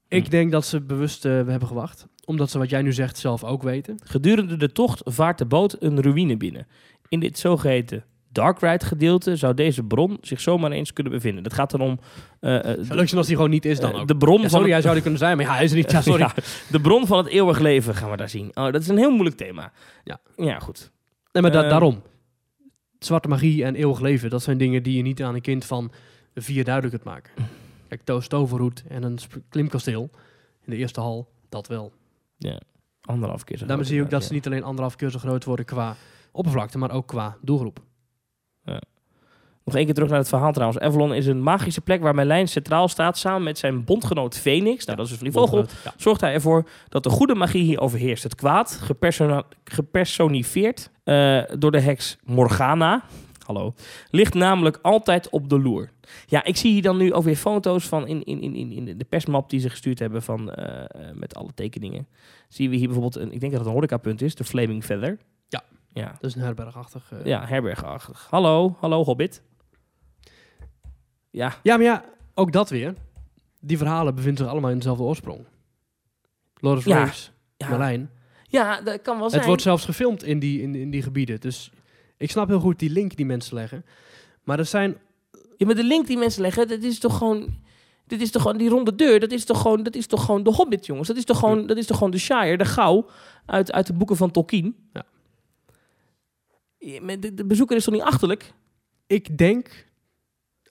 Speaker 2: Ik denk dat ze bewust eh, hebben gewacht. Omdat ze wat jij nu zegt zelf ook weten.
Speaker 1: Gedurende de tocht vaart de boot een ruïne binnen. In dit zogeheten Dark Ride gedeelte zou deze bron zich zomaar eens kunnen bevinden. Dat gaat dan om
Speaker 2: zijn als die gewoon niet is dan
Speaker 1: eh,
Speaker 2: ook.
Speaker 1: de bron
Speaker 2: Ja,
Speaker 1: van
Speaker 2: sorry,
Speaker 1: het-
Speaker 2: hij zou er kunnen zijn, maar ja, hij is er niet. Ja, sorry.
Speaker 1: Ja, de bron van het eeuwig leven gaan we daar zien. Oh, dat is een heel moeilijk thema.
Speaker 2: Ja.
Speaker 1: Ja, goed.
Speaker 2: Nee, maar da-
Speaker 1: Ehm.
Speaker 2: daarom. Zwarte magie en eeuwig leven, dat zijn dingen die je niet aan een kind van vier duidelijk kunt maken. Kijk, Toos Toverhoed en een klimkasteel in de eerste hal, dat wel.
Speaker 1: Ja, anderhalf keer zo
Speaker 2: Daarmee zie je ook dat ze niet alleen anderhalf keer zo groot worden qua oppervlakte, maar ook qua doelgroep.
Speaker 1: Nog één keer terug naar het verhaal trouwens. Avalon is een magische plek waar Merlijn centraal staat samen met zijn bondgenoot Phoenix. Nou, dat is dus van die vogel.
Speaker 2: Ja.
Speaker 1: Zorgt hij ervoor dat de goede magie hier overheerst. Het kwaad, gepersonifieerd eh, door de heks Morgana, hallo, ligt namelijk altijd op de loer. Ja, ik zie hier dan nu ook weer foto's van in, in, in, in in de persmap die ze gestuurd hebben van, eh, eh, met alle tekeningen. Zien we hier bijvoorbeeld, een, ik denk dat het een horecapunt is, de Flaming Feather.
Speaker 2: Ja. Is een herbergachtig. eh,
Speaker 1: ja herbergachtig. Hallo, hallo Hobbit. Ja,
Speaker 2: Ja, maar ja, ook dat weer. Die verhalen bevinden zich allemaal in dezelfde oorsprong. Lord of the
Speaker 1: Ja.
Speaker 2: Rings,
Speaker 1: ja,
Speaker 2: Merlijn.
Speaker 1: ja dat kan wel zijn.
Speaker 2: Het wordt zelfs gefilmd in die, in, in die gebieden. Dus ik snap heel goed die link die mensen leggen. Maar er zijn...
Speaker 1: Ja, maar de link die mensen leggen, dat is toch gewoon... Dit is toch gewoon die ronde deur. Dat is toch gewoon, dat is toch gewoon de Hobbit, jongens. Dat is toch gewoon, dat is toch gewoon de Shire, de Gauw uit, uit de boeken van Tolkien.
Speaker 2: Ja.
Speaker 1: De, de bezoeker is toch niet achterlijk?
Speaker 2: Ik denk,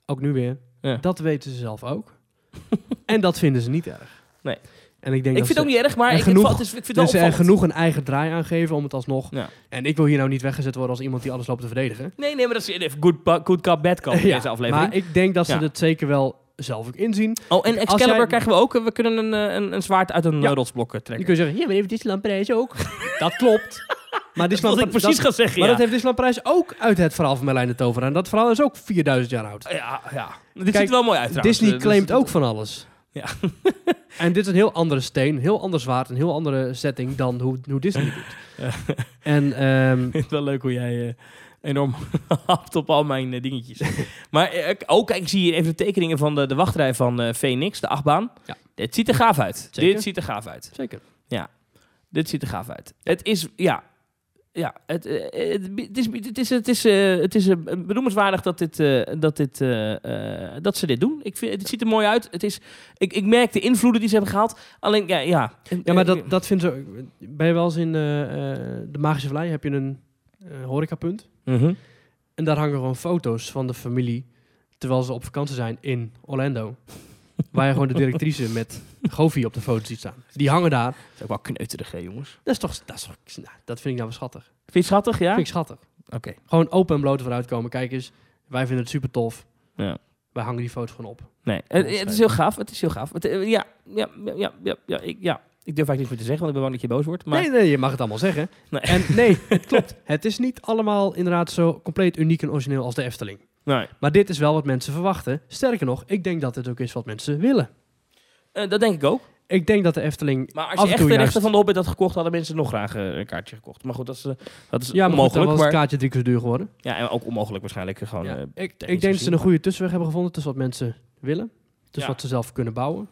Speaker 2: ook nu weer,
Speaker 1: Ja.
Speaker 2: dat weten ze zelf ook. en dat vinden ze niet erg.
Speaker 1: Nee.
Speaker 2: En ik denk
Speaker 1: Ik vind het ook niet erg, maar ik,
Speaker 2: genoeg-
Speaker 1: het, is, ik vind het
Speaker 2: dat
Speaker 1: wel
Speaker 2: ze er
Speaker 1: opvallend.
Speaker 2: genoeg een eigen draai aan geven om het alsnog...
Speaker 1: Ja.
Speaker 2: En ik wil hier nou niet weggezet worden als iemand die alles loopt te verdedigen.
Speaker 1: Nee, nee, maar dat is even good, good cop, bad cop in
Speaker 2: Ja,
Speaker 1: deze aflevering.
Speaker 2: Maar ik denk dat ze het zeker wel zelf ook inzien.
Speaker 1: oh, en Excalibur
Speaker 2: jij-
Speaker 1: krijgen we ook. We kunnen een, eh, een, een zwaard uit een eh, rotsblok eh,
Speaker 2: Je
Speaker 1: trekken.
Speaker 2: kunt zeggen, ja, maar heeft Disneyland Parijs ook. dat klopt. Maar
Speaker 1: Dat is wat ik precies ga zeggen,
Speaker 2: Maar
Speaker 1: ja.
Speaker 2: dat heeft Disneyland Parijs ook uit het verhaal van Merlijn de Tovenaar. En dat verhaal is ook 4000 jaar oud.
Speaker 1: Ja, ja. Dit
Speaker 2: Kijk,
Speaker 1: ziet er wel mooi uit trouwens.
Speaker 2: Disney
Speaker 1: Eh,
Speaker 2: claimt
Speaker 1: dus-
Speaker 2: ook van alles.
Speaker 1: Ja.
Speaker 2: en dit is een heel andere steen, een heel ander zwaard, een heel andere setting dan hoe, hoe Disney doet.
Speaker 1: Ja.
Speaker 2: En
Speaker 1: Ik vind het wel leuk hoe jij eh, enorm hapt op al mijn eh, dingetjes. maar ook, kijk, ik zie hier even de tekeningen van de, de wachtrij van Phoenix, de achtbaan.
Speaker 2: Ja.
Speaker 1: Dit ziet er gaaf uit.
Speaker 2: Zeker.
Speaker 1: Dit ziet er gaaf uit.
Speaker 2: zeker.
Speaker 1: Dit ziet er gaaf uit. Het is, ja... Ja, het, eh, het, het is, het is, het is, eh, het is eh, benoemenswaardig dat, dit, dat, dit, dat ze dit doen. Ik vind, het ziet er mooi uit. Het is, ik, ik merk de invloeden die ze hebben gehaald. Alleen, ja... Ja,
Speaker 2: Ja, maar dat, dat vinden ze... Ben je wel eens in de Magische Vallei, heb je een eh, horecapunt.
Speaker 1: Mhm.
Speaker 2: En daar hangen gewoon foto's van de familie, terwijl ze op vakantie zijn in Orlando. Waar je gewoon de directrice met Goofy op de foto ziet staan. Die hangen daar.
Speaker 1: Dat is ook wel kneuterig, hè, jongens.
Speaker 2: Dat is toch... Dat, is toch, nou, dat vind ik nou wel schattig.
Speaker 1: Vind je het schattig, ja?
Speaker 2: Vind ik schattig.
Speaker 1: Oké.
Speaker 2: Gewoon open en bloot vooruit komen. Kijk eens, wij vinden het super tof.
Speaker 1: Ja.
Speaker 2: Wij hangen die foto's gewoon op.
Speaker 1: Nee, het, het is heel gaaf. Het is heel gaaf. Het, eh, ja, ja, ja, ja, ja, ik, ja. Ik durf eigenlijk niets meer te zeggen, want ik ben bang dat je boos wordt. Maar
Speaker 2: Nee, nee, je mag het allemaal zeggen.
Speaker 1: Nee.
Speaker 2: En nee, het klopt. Het is niet allemaal inderdaad zo compleet uniek en origineel als de Efteling.
Speaker 1: Nee.
Speaker 2: Maar dit is wel wat mensen verwachten. Sterker nog, ik denk dat dit ook is wat mensen willen.
Speaker 1: Eh, dat denk ik ook.
Speaker 2: Ik denk dat de Efteling
Speaker 1: Maar als je echt de rechten van de Hobbit had gekocht, hadden mensen nog graag eh, een kaartje gekocht. Maar goed, dat is, eh, dat is
Speaker 2: Ja, maar goed,
Speaker 1: onmogelijk.
Speaker 2: was
Speaker 1: Maar,
Speaker 2: het kaartje drie keer zo duur geworden.
Speaker 1: ja, en ook onmogelijk waarschijnlijk. Gewoon,
Speaker 2: Ja. ik, ik denk dat ze een goede tussenweg hebben gevonden tussen wat mensen willen. Tussen
Speaker 1: Ja.
Speaker 2: wat ze zelf kunnen bouwen.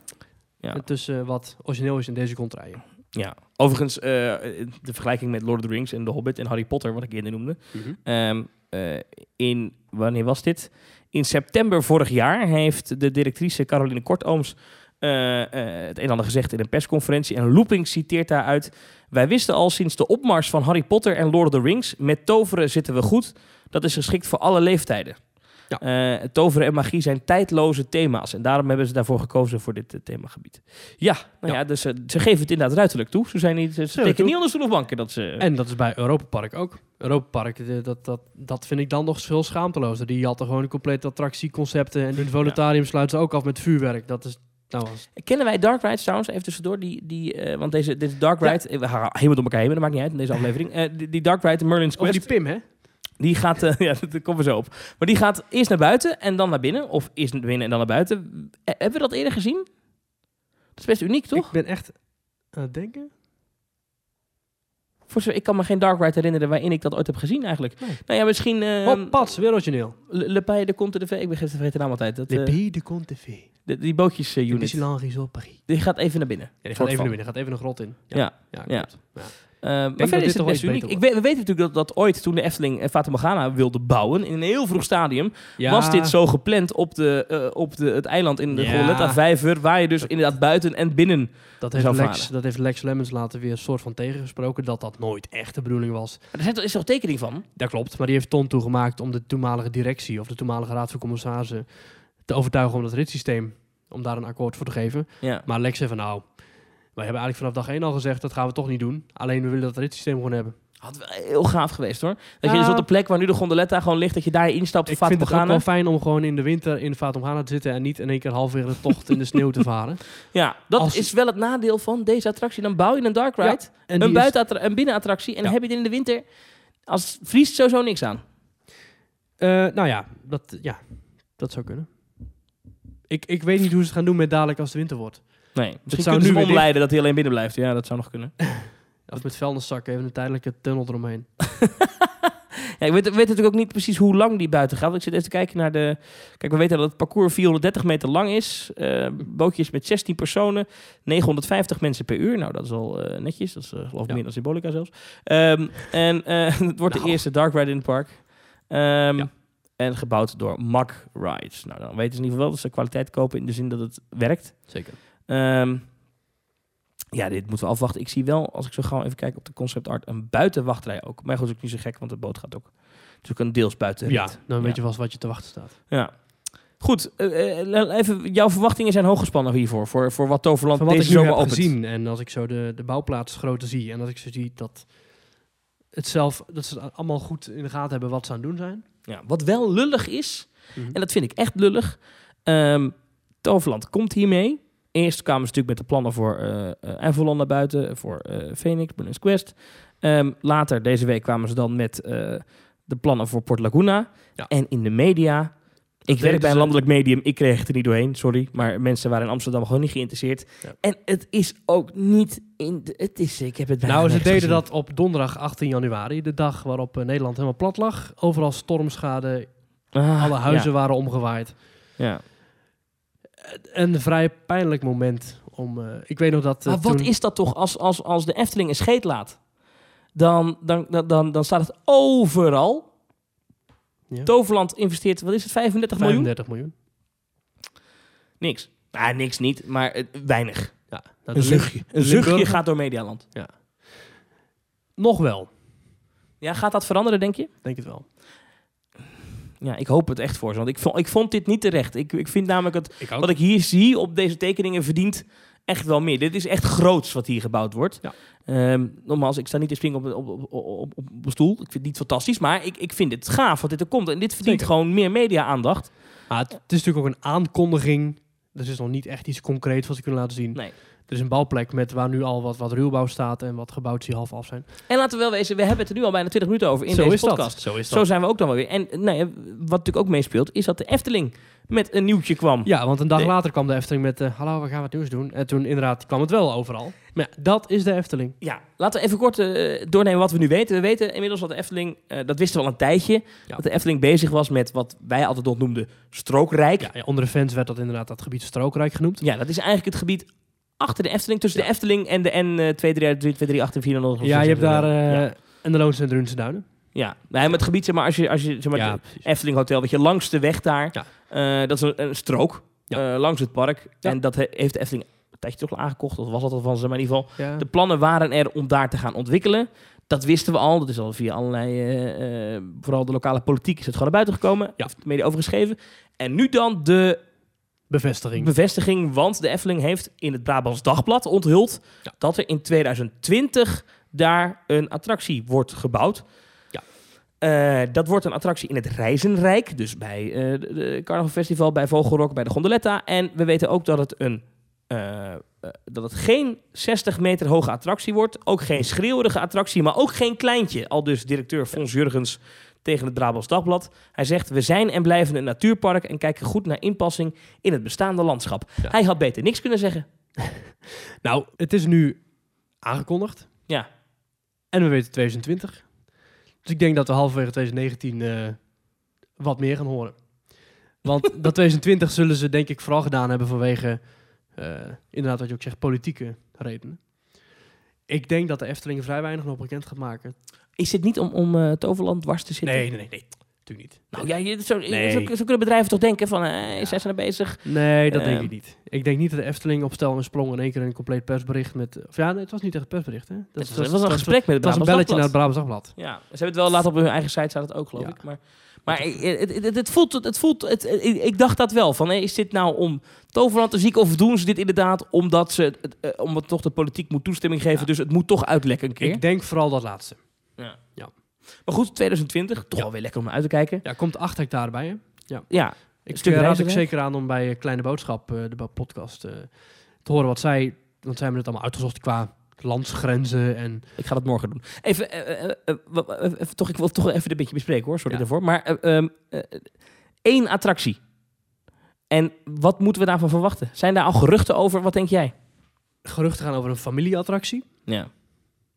Speaker 1: Ja.
Speaker 2: En tussen wat origineel is in deze contraien.
Speaker 1: Ja. Overigens, de vergelijking met Lord of the Rings en The Hobbit en Harry Potter, wat ik eerder noemde. Ehm, eh, in, wanneer was dit? In september vorig jaar heeft de directrice Caroline Kortooms eh, eh, het een en ander gezegd in een persconferentie. En Looping citeert daaruit... Wij wisten al sinds de opmars van Harry Potter en Lord of the Rings... met toveren zitten we goed. Dat is geschikt voor alle leeftijden. Eh, toveren en magie zijn tijdloze thema's. En daarom hebben ze daarvoor gekozen voor dit eh, themagebied. Ja, nou ja,
Speaker 2: Ja.
Speaker 1: dus eh, ze geven het inderdaad ruiterlijk toe. Ze, zijn niet, ze steken niet onder stoel of banken. Dat ze,
Speaker 2: En dat is bij Europa Park ook. Europa Park, dat, dat, dat vind ik dan nog veel schaamtelozer. Die hadden gewoon een complete attractieconcepten. En in het voluntarium sluiten ze ook af met vuurwerk. Dat is... Nou,
Speaker 1: Kennen wij Dark Rides trouwens? Even tussendoor. Die, die, eh, want deze, deze Dark
Speaker 2: Ja.
Speaker 1: Ride... We gaan helemaal door elkaar heen, maar dat maakt niet uit in deze aflevering. Eh, die, die Dark Ride, Merlin's Quest,
Speaker 2: die Pim, hè?
Speaker 1: Die gaat... eh, ja, daar komen we zo op. Maar die gaat eerst naar buiten en dan naar binnen. Of eerst naar binnen en dan naar buiten. Eh, hebben we dat eerder gezien? Dat is best uniek, toch?
Speaker 2: Ik ben echt aan het denken.
Speaker 1: Voor ik kan me geen Dark Ride herinneren waarin ik dat ooit heb gezien eigenlijk.
Speaker 2: Nee.
Speaker 1: Nou ja, misschien... eh
Speaker 2: oh, pats, weer origineel.
Speaker 1: Le, Pays de Conte de V. Ik ben vergeten de naam altijd. Dat,
Speaker 2: Le Pays de Conte V.
Speaker 1: de- die bootjes eh, unit.
Speaker 2: Resort Paris.
Speaker 1: Die gaat even naar binnen.
Speaker 2: Ja, die gaat even
Speaker 1: van.
Speaker 2: naar binnen. gaat even een grot in.
Speaker 1: Ja.
Speaker 2: ja,
Speaker 1: Ja.
Speaker 2: klopt. Ja.
Speaker 1: Eh, maar verder
Speaker 2: dit
Speaker 1: is het best uniek. Ik
Speaker 2: beter
Speaker 1: we, we weten natuurlijk dat, dat ooit toen de Efteling eh, Fata Morgana wilde bouwen, in een heel vroeg stadium,
Speaker 2: Ja,
Speaker 1: was dit zo gepland op, de, eh, op de, het eiland in de
Speaker 2: Ja.
Speaker 1: Goletta Vijver, waar je dus inderdaad buiten en binnen...
Speaker 2: Dat heeft, Lex,
Speaker 1: varen.
Speaker 2: dat heeft Lex Lemmens later weer een soort van tegengesproken. Dat dat nooit echt de bedoeling was.
Speaker 1: Maar er is toch tekening van?
Speaker 2: Dat klopt. Maar die heeft Ton toegemaakt om de toenmalige directie of de toenmalige raad van commissarissen te overtuigen om dat ritssysteem, om daar een akkoord voor te geven.
Speaker 1: Ja.
Speaker 2: Maar Lex zei van nou, wij hebben eigenlijk vanaf dag één al gezegd dat gaan we toch niet doen. Alleen we willen dat ritssysteem gewoon hebben.
Speaker 1: Had wel heel gaaf geweest hoor. Dat je
Speaker 2: Ja.
Speaker 1: dus op de plek waar nu de gondoletta gewoon ligt, dat je daar instapt
Speaker 2: Ik
Speaker 1: Fata
Speaker 2: vind het ook wel fijn om gewoon in de winter in de Fata Morgana te zitten en niet in één keer halverwege de tocht in de sneeuw te varen.
Speaker 1: Ja, dat
Speaker 2: Als-
Speaker 1: is wel het nadeel van deze attractie. Dan bouw je een dark ride,
Speaker 2: Ja, En
Speaker 1: een,
Speaker 2: is-
Speaker 1: buitenattra- een binnenattractie en dan
Speaker 2: Ja.
Speaker 1: heb je het in de winter... Als het vriest sowieso niks aan.
Speaker 2: Eh, nou ja dat, ja, dat zou kunnen. Ik, ik weet niet hoe ze het gaan doen met dadelijk als de winter wordt.
Speaker 1: Nee, misschien
Speaker 2: zou
Speaker 1: kunnen ze
Speaker 2: nu
Speaker 1: omleiden dat hij alleen binnen blijft. Ja, dat zou nog kunnen.
Speaker 2: Of met vuilniszakken even een tijdelijke tunnel eromheen.
Speaker 1: Ja, ik weet, weet natuurlijk ook niet precies hoe lang die buiten gaat. want Ik zit even te kijken naar de... Kijk, we weten dat het parcours 430 meter lang is. Eh, bootjes met 16 personen. 950 mensen per uur. Nou, dat is al eh, netjes. Dat is eh, geloof ik
Speaker 2: Ja.
Speaker 1: meer dan Symbolica zelfs. Ehm, en eh, het wordt de
Speaker 2: Nou.
Speaker 1: eerste dark ride in het park. Ehm,
Speaker 2: Ja.
Speaker 1: En gebouwd door Mack Rides. Nou, dan weten ze in ieder geval wel dat ze kwaliteit kopen in de zin dat het werkt.
Speaker 2: Zeker.
Speaker 1: Ehm, ja, dit moeten we afwachten. Ik zie wel, als ik zo gauw even kijk op de concept art, een buitenwachtrij ook. Maar goed, is ook niet zo gek, want de boot gaat ook. Is ook een deels buiten.
Speaker 2: Ja, dan weet je vast wat je te wachten staat.
Speaker 1: Ja. Goed, eh, eh, even, jouw verwachtingen zijn hoog gespannen hiervoor. Voor, voor wat Toverland
Speaker 2: Van wat
Speaker 1: deze
Speaker 2: ik nu
Speaker 1: zomer
Speaker 2: heb
Speaker 1: opent.
Speaker 2: gezien en als ik zo de, de bouwplaatsgrootte zie en als ik zo zie dat het zelf, dat ze het allemaal goed in de gaten hebben wat ze aan het doen zijn.
Speaker 1: Ja, wat wel lullig is,
Speaker 2: Mhm.
Speaker 1: en dat vind ik echt lullig. ehm, Toverland komt hiermee. Eerst kwamen ze natuurlijk met de plannen voor eh, Avalon naar buiten, voor eh Phoenix, Quest. Ehm, later deze week kwamen ze dan met de plannen voor Port Laguna.
Speaker 2: Ja.
Speaker 1: En in de media. Ik werk bij een landelijk medium, ik kreeg het er niet doorheen, sorry. Maar mensen waren in Amsterdam gewoon niet geïnteresseerd.
Speaker 2: Ja.
Speaker 1: En het is ook niet in. De, het is, ik heb het bijna
Speaker 2: Nou, ze deden
Speaker 1: gezien.
Speaker 2: dat op donderdag 18 januari, de dag waarop Nederland helemaal plat lag. Overal stormschade,
Speaker 1: Ah,
Speaker 2: alle huizen
Speaker 1: Ja,
Speaker 2: waren omgewaaid.
Speaker 1: ja.
Speaker 2: Een vrij pijnlijk moment om. eh, ik weet nog dat. eh,
Speaker 1: Maar wat
Speaker 2: toen-
Speaker 1: is dat toch als, als, als de Efteling een scheet laat? Dan, dan, dan, dan, dan staat het overal.
Speaker 2: Ja.
Speaker 1: Toverland investeert, wat is het, 35 miljoen?
Speaker 2: 35 miljoen.
Speaker 1: Niks. Nou, niks niet, maar eh, weinig.
Speaker 2: Ja, nou,
Speaker 1: Een zuchtje. Een zuchtje gaat door Medialand.
Speaker 2: Nog wel,
Speaker 1: Ja, gaat dat veranderen, denk je?
Speaker 2: denk het wel.
Speaker 1: Ja, ik hoop het echt voor ze. Want ik vond, ik vond dit niet terecht. Ik, ik vind namelijk het,
Speaker 2: Ik
Speaker 1: wat ik hier zie op deze tekeningen verdient echt wel meer. Dit is echt groots wat hier gebouwd wordt.
Speaker 2: Ja.
Speaker 1: Ehm, nogmaals, ik sta niet te springen op, op, op, op, op, een stoel. Ik vind het niet fantastisch, maar ik, ik vind het gaaf wat dit er komt. En dit verdient
Speaker 2: Zeker.
Speaker 1: gewoon meer media-aandacht.
Speaker 2: Het, het is natuurlijk ook een aankondiging. Er is nog niet echt iets concreets wat ze kunnen laten zien.
Speaker 1: Nee.
Speaker 2: Er is een bouwplek met waar nu al wat, wat ruwbouw staat en wat gebouwd die half af zijn.
Speaker 1: En laten we wel wezen, we hebben het er nu al bijna 20 minuten over in
Speaker 2: Zo
Speaker 1: deze
Speaker 2: is
Speaker 1: podcast.
Speaker 2: dat. Zo is
Speaker 1: Zo zijn we ook dan wel weer. En nou ja, wat natuurlijk ook meespeelt, is dat de Efteling met een nieuwtje kwam.
Speaker 2: Ja, want een dag
Speaker 1: Nee.
Speaker 2: later kwam de Efteling met... eh, Hallo, we gaan wat nieuws doen. En toen inderdaad kwam het wel overal. Maar ja, dat is de Efteling.
Speaker 1: Ja, laten we even kort eh, doornemen wat we nu weten. We weten inmiddels dat de Efteling, eh, dat wisten we al een tijdje,
Speaker 2: Ja.
Speaker 1: dat de Efteling bezig was met wat wij altijd nog noemden strookrijk.
Speaker 2: Ja, ja, onder de fans werd dat inderdaad dat gebied strookrijk genoemd.
Speaker 1: Ja, dat is eigenlijk het gebied achter de Efteling, tussen
Speaker 2: Ja.
Speaker 1: de Efteling en de N238, 238 en 400.
Speaker 2: Ja, je hebt daar... eh,
Speaker 1: ja.
Speaker 2: En de Loonse en de Drunse Duinen.
Speaker 1: ja. Nee, maar het gebied, zeg maar, als je, als je zeg maar,
Speaker 2: ja.
Speaker 1: Efteling Hotel, weet je, langs de weg daar,
Speaker 2: Ja.
Speaker 1: eh, dat is een, een strook
Speaker 2: Ja.
Speaker 1: eh, langs het park. En dat he- heeft de Efteling een tijdje toch al aangekocht, of was dat al van ze, maar in ieder geval, de plannen waren er om daar te gaan ontwikkelen. Dat wisten we al. Dat is al via allerlei, eh, eh, vooral de lokale politiek, is het gewoon naar buiten gekomen.
Speaker 2: Ja.
Speaker 1: Heeft de media overgeschreven. En nu dan de
Speaker 2: Bevestiging.
Speaker 1: bevestiging, want de Efteling heeft in het Brabants Dagblad onthuld
Speaker 2: Ja.
Speaker 1: dat er in 2020 daar een attractie wordt gebouwd.
Speaker 2: Ja.
Speaker 1: Eh, dat wordt een attractie in het Reizenrijk, dus bij eh de, de Carnaval Festival, bij Vogelrok, bij de Gondoletta. En we weten ook dat het een eh, dat het geen 60 meter hoge attractie wordt, ook geen schreeuwerige attractie, maar ook geen kleintje. Al dus directeur Fons Jurgens tegen het Brabants Dagblad. Hij zegt: We zijn en blijven een natuurpark en kijken goed naar inpassing in het bestaande landschap.
Speaker 2: Ja.
Speaker 1: Hij had beter niks kunnen zeggen.
Speaker 2: Nou, het is nu aangekondigd.
Speaker 1: Ja.
Speaker 2: En we weten 2020. Dus ik denk dat we halverwege 2019 eh, wat meer gaan horen. Want dat 2020 zullen ze denk ik vooral gedaan hebben vanwege, eh, inderdaad wat je ook zegt, politieke redenen. Ik denk dat de Efteling vrij weinig nog bekend gaat maken.
Speaker 1: Is dit niet om, om eh, Toverland dwars te zitten?
Speaker 2: nee, nee, nee. Natuurlijk niet.
Speaker 1: Nou ja, je, zo,
Speaker 2: Nee.
Speaker 1: zo, zo kunnen bedrijven toch denken van, eh, zijn ze er bezig?
Speaker 2: Nee, dat denk
Speaker 1: Ehm.
Speaker 2: ik niet. Ik denk niet dat de Efteling op stel en sprong in één keer een compleet persbericht met... Of ja, nee, het was niet echt een persbericht, hè? Dat,
Speaker 1: Het was, het was een gesprek met het
Speaker 2: Dat was een belletje naar het. Brabants Dagblad.
Speaker 1: Ja, ze hebben het wel laten op hun eigen site, staat het ook, geloof
Speaker 2: Ja.
Speaker 1: ik. Maar, maar eh, het, het, het, het voelt, het voelt het, ik, ik dacht dat wel. Van, eh, is dit nou om Toverland te zieken of doen ze dit inderdaad omdat ze, het, eh, omdat toch de politiek moet toestemming geven,
Speaker 2: Ja.
Speaker 1: dus het moet toch uitlekken een keer.
Speaker 2: Ik denk vooral dat laatste.
Speaker 1: Ja.
Speaker 2: Ja.
Speaker 1: Maar goed, 2020, toch
Speaker 2: Ja.
Speaker 1: wel weer lekker om naar uit te kijken.
Speaker 2: Ja, komt 8 hectare bij, hè?
Speaker 1: Ja,
Speaker 2: Ik
Speaker 1: stuk
Speaker 2: eh, raad ik zeker aan om bij eh, Kleine Boodschap, eh, de podcast, te horen wat zij... Want zij hebben het allemaal uitgezocht qua landsgrenzen en...
Speaker 1: ik ga dat morgen doen. Even, toch, ik wil toch even een beetje bespreken hoor, sorry
Speaker 2: Ja.
Speaker 1: daarvoor. Maar eh, ehm, eh, één attractie. En wat moeten we daarvan verwachten? Zijn daar al geruchten over? Wat denk jij?
Speaker 2: Geruchten gaan over een familieattractie.
Speaker 1: Ja.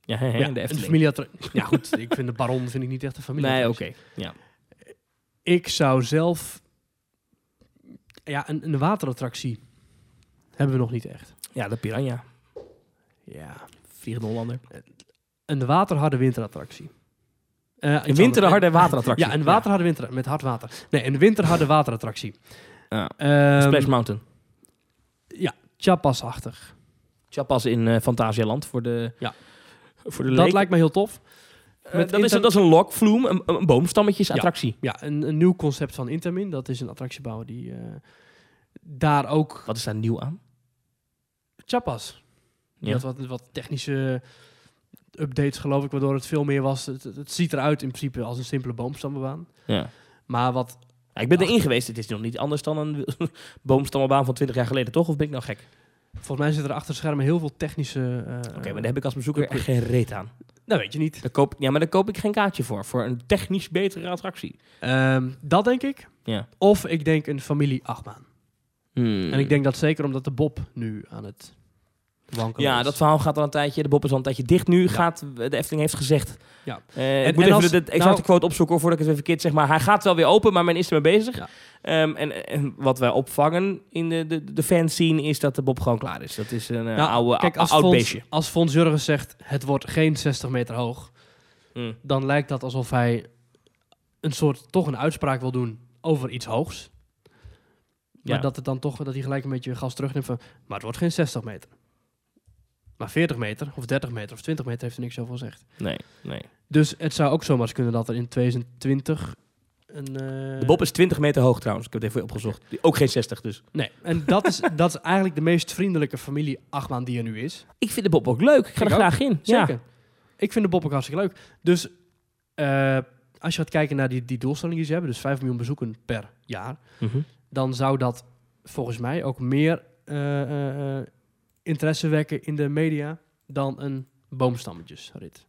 Speaker 1: Ja, hè,
Speaker 2: ja,
Speaker 1: de
Speaker 2: familieattractie. Ja, goed. ik vind de Baron vind ik niet echt een familie.
Speaker 1: Nee, oké. Ja.
Speaker 2: Ik zou zelf... Ja, een, een waterattractie hebben we nog niet echt.
Speaker 1: ja, de Piranha.
Speaker 2: Ja.
Speaker 1: Vliegende Hollander.
Speaker 2: Een waterharde winterattractie. Eh,
Speaker 1: Een winterharde
Speaker 2: anders.
Speaker 1: waterattractie.
Speaker 2: Ja, een waterharde winter met hard water. Nee, een winterharde waterattractie.
Speaker 1: Ja.
Speaker 2: Ehm,
Speaker 1: Splash Mountain.
Speaker 2: Ja, Chapas-achtig.
Speaker 1: Chapas in eh Fantasialand voor de,
Speaker 2: Ja.
Speaker 1: Voor de
Speaker 2: Dat lijkt me heel tof.
Speaker 1: Eh, dat, is, dat is een lok, vloem, een, een boomstammetjesattractie.
Speaker 2: Ja, een, een nieuw concept van Intermin. Dat is een attractiebouwer die eh, daar ook...
Speaker 1: Wat is daar nieuw aan?
Speaker 2: Chapas. Die
Speaker 1: Ja.
Speaker 2: had wat, wat technische updates, geloof ik, waardoor het veel meer was. Het, het ziet eruit in principe als een simpele boomstammenbaan.
Speaker 1: Ja.
Speaker 2: Maar wat...
Speaker 1: Ja, ik ben erin geweest. Het is nog niet anders dan een boomstammenbaan van 20 jaar geleden, toch? Of ben ik nou gek?
Speaker 2: Volgens mij zitten er achter de schermen heel veel technische... eh,
Speaker 1: Oké, maar daar heb ik als bezoeker echt geen reet aan.
Speaker 2: Dat weet je niet.
Speaker 1: Daar koop, ja, maar daar koop ik geen kaartje voor. Voor een technisch betere attractie.
Speaker 2: Ehm, dat denk ik.
Speaker 1: Ja.
Speaker 2: Of ik denk een familie achtbaan.
Speaker 1: Hmm.
Speaker 2: En ik denk dat zeker omdat de Bob nu aan het
Speaker 1: Ja, dat verhaal gaat al een tijdje. De Bob is al een tijdje dicht nu. Gaat, de Efteling heeft gezegd.
Speaker 2: Ja. En-
Speaker 1: ik moet
Speaker 2: en
Speaker 1: even
Speaker 2: als-
Speaker 1: de, de exacte
Speaker 2: nou-
Speaker 1: quote opzoeken voordat ik het weer verkeerd zeg. Maar hij gaat wel weer open, maar men is ermee bezig.
Speaker 2: Ja.
Speaker 1: Ehm, en, en wat wij opvangen in de, de, de fanscene is dat de Bob gewoon klaar is. Dat is een eh,
Speaker 2: Nou,
Speaker 1: oude,
Speaker 2: kijk, als
Speaker 1: oud beestje.
Speaker 2: als Fons Jurgens zegt het wordt geen 60 meter hoog,
Speaker 1: Hmm.
Speaker 2: dan lijkt dat alsof hij een soort toch een uitspraak wil doen over iets hoogs. Maar
Speaker 1: Ja.
Speaker 2: dat het dan toch dat hij gelijk een beetje gas terugneemt van, maar het wordt geen 60 meter. Maar 40 meter of 30 meter of 20 meter heeft er niks over gezegd.
Speaker 1: Nee, nee.
Speaker 2: Dus het zou ook zomaar eens kunnen dat er in 2020 een. eh,
Speaker 1: De Bob is 20 meter hoog trouwens. Ik heb het even opgezocht. Ook geen 60 dus.
Speaker 2: Nee, en dat is, dat is eigenlijk de meest vriendelijke familie achtbaan die er nu is.
Speaker 1: Ik vind de Bob ook leuk. Ik ga
Speaker 2: Ik
Speaker 1: er
Speaker 2: ook.
Speaker 1: graag in.
Speaker 2: Zeker.
Speaker 1: Ja.
Speaker 2: Ik vind de Bob ook hartstikke leuk. Dus eh, als je gaat kijken naar die, die doelstelling die ze hebben, dus 5 miljoen bezoeken per jaar,
Speaker 1: Mhm.
Speaker 2: dan zou dat volgens mij ook meer eh, interesse wekken in de media dan een boomstammetjesrit.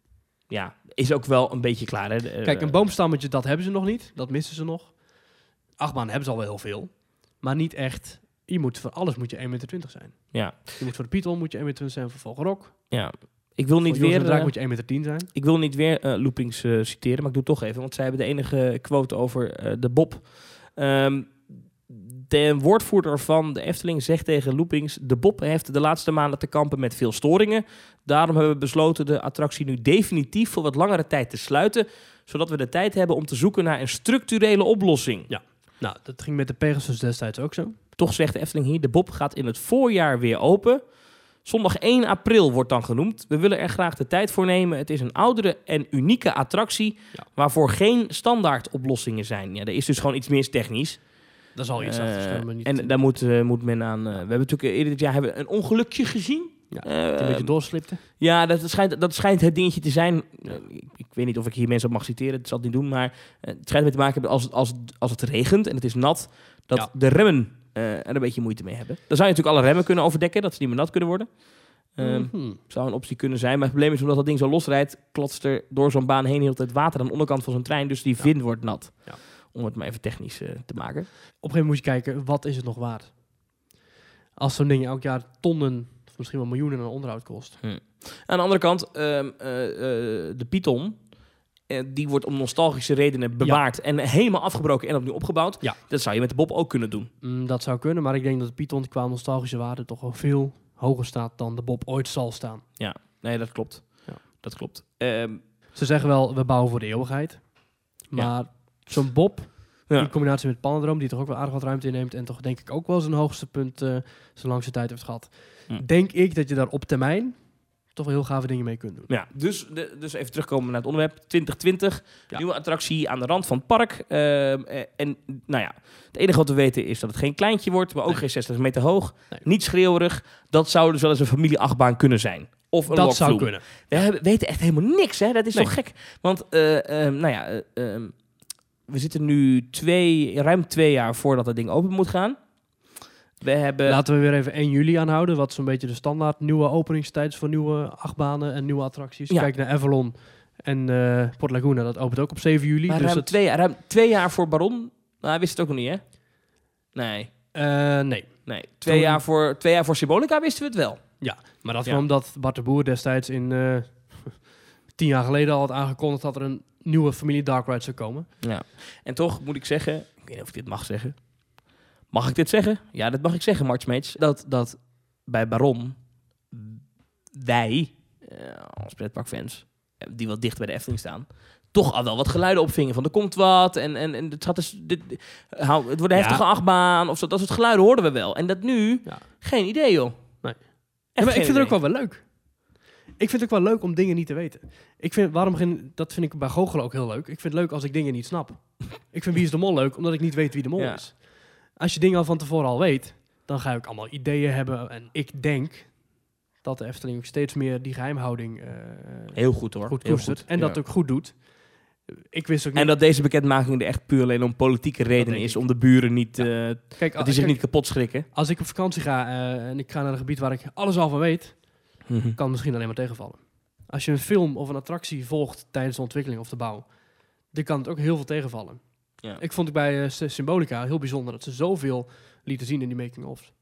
Speaker 1: ja, is ook wel een beetje klaar. Hè? De, eh,
Speaker 2: Kijk, een boomstammetje, dat hebben ze nog niet. Dat missen ze nog. Achtbaan hebben ze al wel heel veel. Maar niet echt. Je moet voor alles moet je 1,20 meter zijn.
Speaker 1: Ja,
Speaker 2: Je moet voor de Python moet je 1,20 meter zijn. Voor Vogelrok.
Speaker 1: ja. Ik wil niet weer... Eh,
Speaker 2: moet je 1,10 meter zijn.
Speaker 1: Ik wil niet weer eh, loopings citeren, maar ik doe het toch even, want zij hebben de enige quote over de Bob. Ehm, de woordvoerder van de Efteling zegt tegen Loopings: De Bob heeft de laatste maanden te kampen met veel storingen. Daarom hebben we besloten de attractie nu definitief voor wat langere tijd te sluiten, zodat we de tijd hebben om te zoeken naar een structurele oplossing.
Speaker 2: Nou, dat ging met de Pegasus destijds ook zo.
Speaker 1: Toch zegt de Efteling hier: De Bob gaat in het voorjaar weer open. Zondag 1 april wordt dan genoemd. We willen er graag de tijd voor nemen. Het is een oudere en unieke attractie
Speaker 2: Ja.
Speaker 1: waarvoor geen standaard oplossingen zijn. Ja, er is dus gewoon iets meer technisch.
Speaker 2: Dat is al iets
Speaker 1: Eh,
Speaker 2: achter. Niet,
Speaker 1: en daar moet, eh, moet men aan. eh, we hebben natuurlijk eerder dit jaar hebben een ongelukje gezien.
Speaker 2: Ja, een beetje doorslipte.
Speaker 1: ja, dat schijnt, dat schijnt het dingetje te zijn. Ik, ik weet niet of ik hier mensen op mag citeren, dat zal het niet doen. Maar het schijnt ermee te maken hebben als het, als, het- als het regent en het is nat, dat
Speaker 2: Ja.
Speaker 1: de remmen eh, er een beetje moeite mee hebben. Dan zou je natuurlijk alle remmen kunnen overdekken, dat ze niet meer nat kunnen worden. Ehm,
Speaker 2: Mhm.
Speaker 1: Zou een optie kunnen zijn. Maar het probleem is, omdat dat ding zo losrijdt, klotst er door zo'n baan heen heel tijd water aan de onderkant van zo'n trein. Dus die
Speaker 2: Ja.
Speaker 1: vin wordt nat.
Speaker 2: Ja.
Speaker 1: Om het maar even technisch eh, te maken.
Speaker 2: Op een gegeven moment moet je kijken, wat is het nog waard? Als zo'n ding elk jaar tonnen, of misschien wel miljoenen aan onderhoud kost.
Speaker 1: Aan de andere kant, ehm, eh, eh, de Python, die wordt om nostalgische redenen bewaard en helemaal afgebroken en opnieuw opgebouwd.
Speaker 2: Ja.
Speaker 1: Dat zou je met de Bob ook kunnen doen.
Speaker 2: Mm, dat zou kunnen, maar ik denk dat de Python qua nostalgische waarde toch wel veel hoger staat dan de Bob ooit zal staan.
Speaker 1: Nee, dat klopt.
Speaker 2: Ja.
Speaker 1: Dat klopt. Ehm,
Speaker 2: Ze zeggen wel, we bouwen voor de eeuwigheid. Maar zo'n Bob,
Speaker 1: Ja.
Speaker 2: in combinatie met Pannendroom, die toch ook wel aardig wat ruimte inneemt en toch denk ik ook wel zijn hoogste punt eh zijn langste tijd heeft gehad. Denk ik dat je daar op termijn toch wel heel gave dingen mee kunt doen.
Speaker 1: Ja, dus, de, dus even terugkomen naar het onderwerp. 2020,
Speaker 2: Ja.
Speaker 1: nieuwe attractie aan de rand van het park. Ehm, eh, en nou ja, het enige wat we weten is dat het geen kleintje wordt, maar ook
Speaker 2: Nee.
Speaker 1: geen 60 meter hoog.
Speaker 2: Nee.
Speaker 1: Niet schreeuwerig. Dat zou dus wel eens een familieachtbaan kunnen zijn. Of een
Speaker 2: Dat zou kunnen.
Speaker 1: We weten echt helemaal niks, hè? Dat is
Speaker 2: Nee.
Speaker 1: toch gek? Want, eh, ehm, nou ja, eh, ehm, we zitten nu twee, ruim twee jaar voordat het ding open moet gaan. We hebben...
Speaker 2: Laten we weer even 1 juli aanhouden, wat zo'n beetje de standaard nieuwe openingstijd voor nieuwe achtbanen en nieuwe attracties.
Speaker 1: Ja.
Speaker 2: Kijk naar Avalon en eh Port Laguna, dat opent ook op 7 juli.
Speaker 1: maar
Speaker 2: dus
Speaker 1: ruim,
Speaker 2: het,
Speaker 1: twee, jaar- ruim twee jaar voor Baron. Nou, hij wist het ook nog niet, hè? Nee,
Speaker 2: eh, nee,
Speaker 1: nee. Twee,
Speaker 2: Toen-
Speaker 1: jaar voor, twee jaar voor Symbolica wisten we het wel.
Speaker 2: maar dat
Speaker 1: Ja.
Speaker 2: kwam omdat Bart de Boer destijds in eh, tien jaar geleden al had aangekondigd dat er een nieuwe familie Dark Ride zou komen.
Speaker 1: Ja. En toch moet ik zeggen, ik weet niet of ik dit mag zeggen. Mag ik dit zeggen? Ja, dat mag ik zeggen, Marchmates. Dat, dat bij Baron wij, eh, als pretparkfans, eh, die wat dicht bij de Efteling staan, toch al wel wat geluiden opvingen van er komt wat en, en, en het, gaat dus, dit, hou, het wordt een
Speaker 2: Ja.
Speaker 1: heftige achtbaan of zo. Dat soort geluiden hoorden we wel. En dat nu,
Speaker 2: Ja.
Speaker 1: geen idee joh.
Speaker 2: Nee. Ja, maar ik vind het ook wel wel leuk. Ik vind het ook wel leuk om dingen niet te weten. Ik vind, waarom dat vind ik bij goochelen ook heel leuk. Ik vind het leuk als ik dingen niet snap. ik vind Wie is de Mol leuk, omdat ik niet weet wie de mol
Speaker 1: Ja.
Speaker 2: is. Als je dingen al van tevoren al weet, dan ga ik allemaal ideeën hebben. En ik denk dat de Efteling ook steeds meer die geheimhouding eh,
Speaker 1: Heel goed hoor.
Speaker 2: goed koestert. En dat
Speaker 1: Ja.
Speaker 2: ook goed doet. Ik wist ook niet...
Speaker 1: En dat deze bekendmaking er echt puur alleen om politieke redenen is.
Speaker 2: ik.
Speaker 1: Om de buren niet,
Speaker 2: Ja.
Speaker 1: eh,
Speaker 2: kijk,
Speaker 1: dat die zich
Speaker 2: kijk,
Speaker 1: niet kapot schrikken.
Speaker 2: als ik op vakantie ga eh, en ik ga naar een gebied waar ik alles al van weet,
Speaker 1: Mhm.
Speaker 2: kan misschien alleen maar tegenvallen. Als je een film of een attractie volgt tijdens de ontwikkeling of de bouw, dan kan het ook heel veel tegenvallen.
Speaker 1: Ja.
Speaker 2: Ik vond het bij eh, Sy- Symbolica heel bijzonder dat ze zoveel lieten zien in die making-of.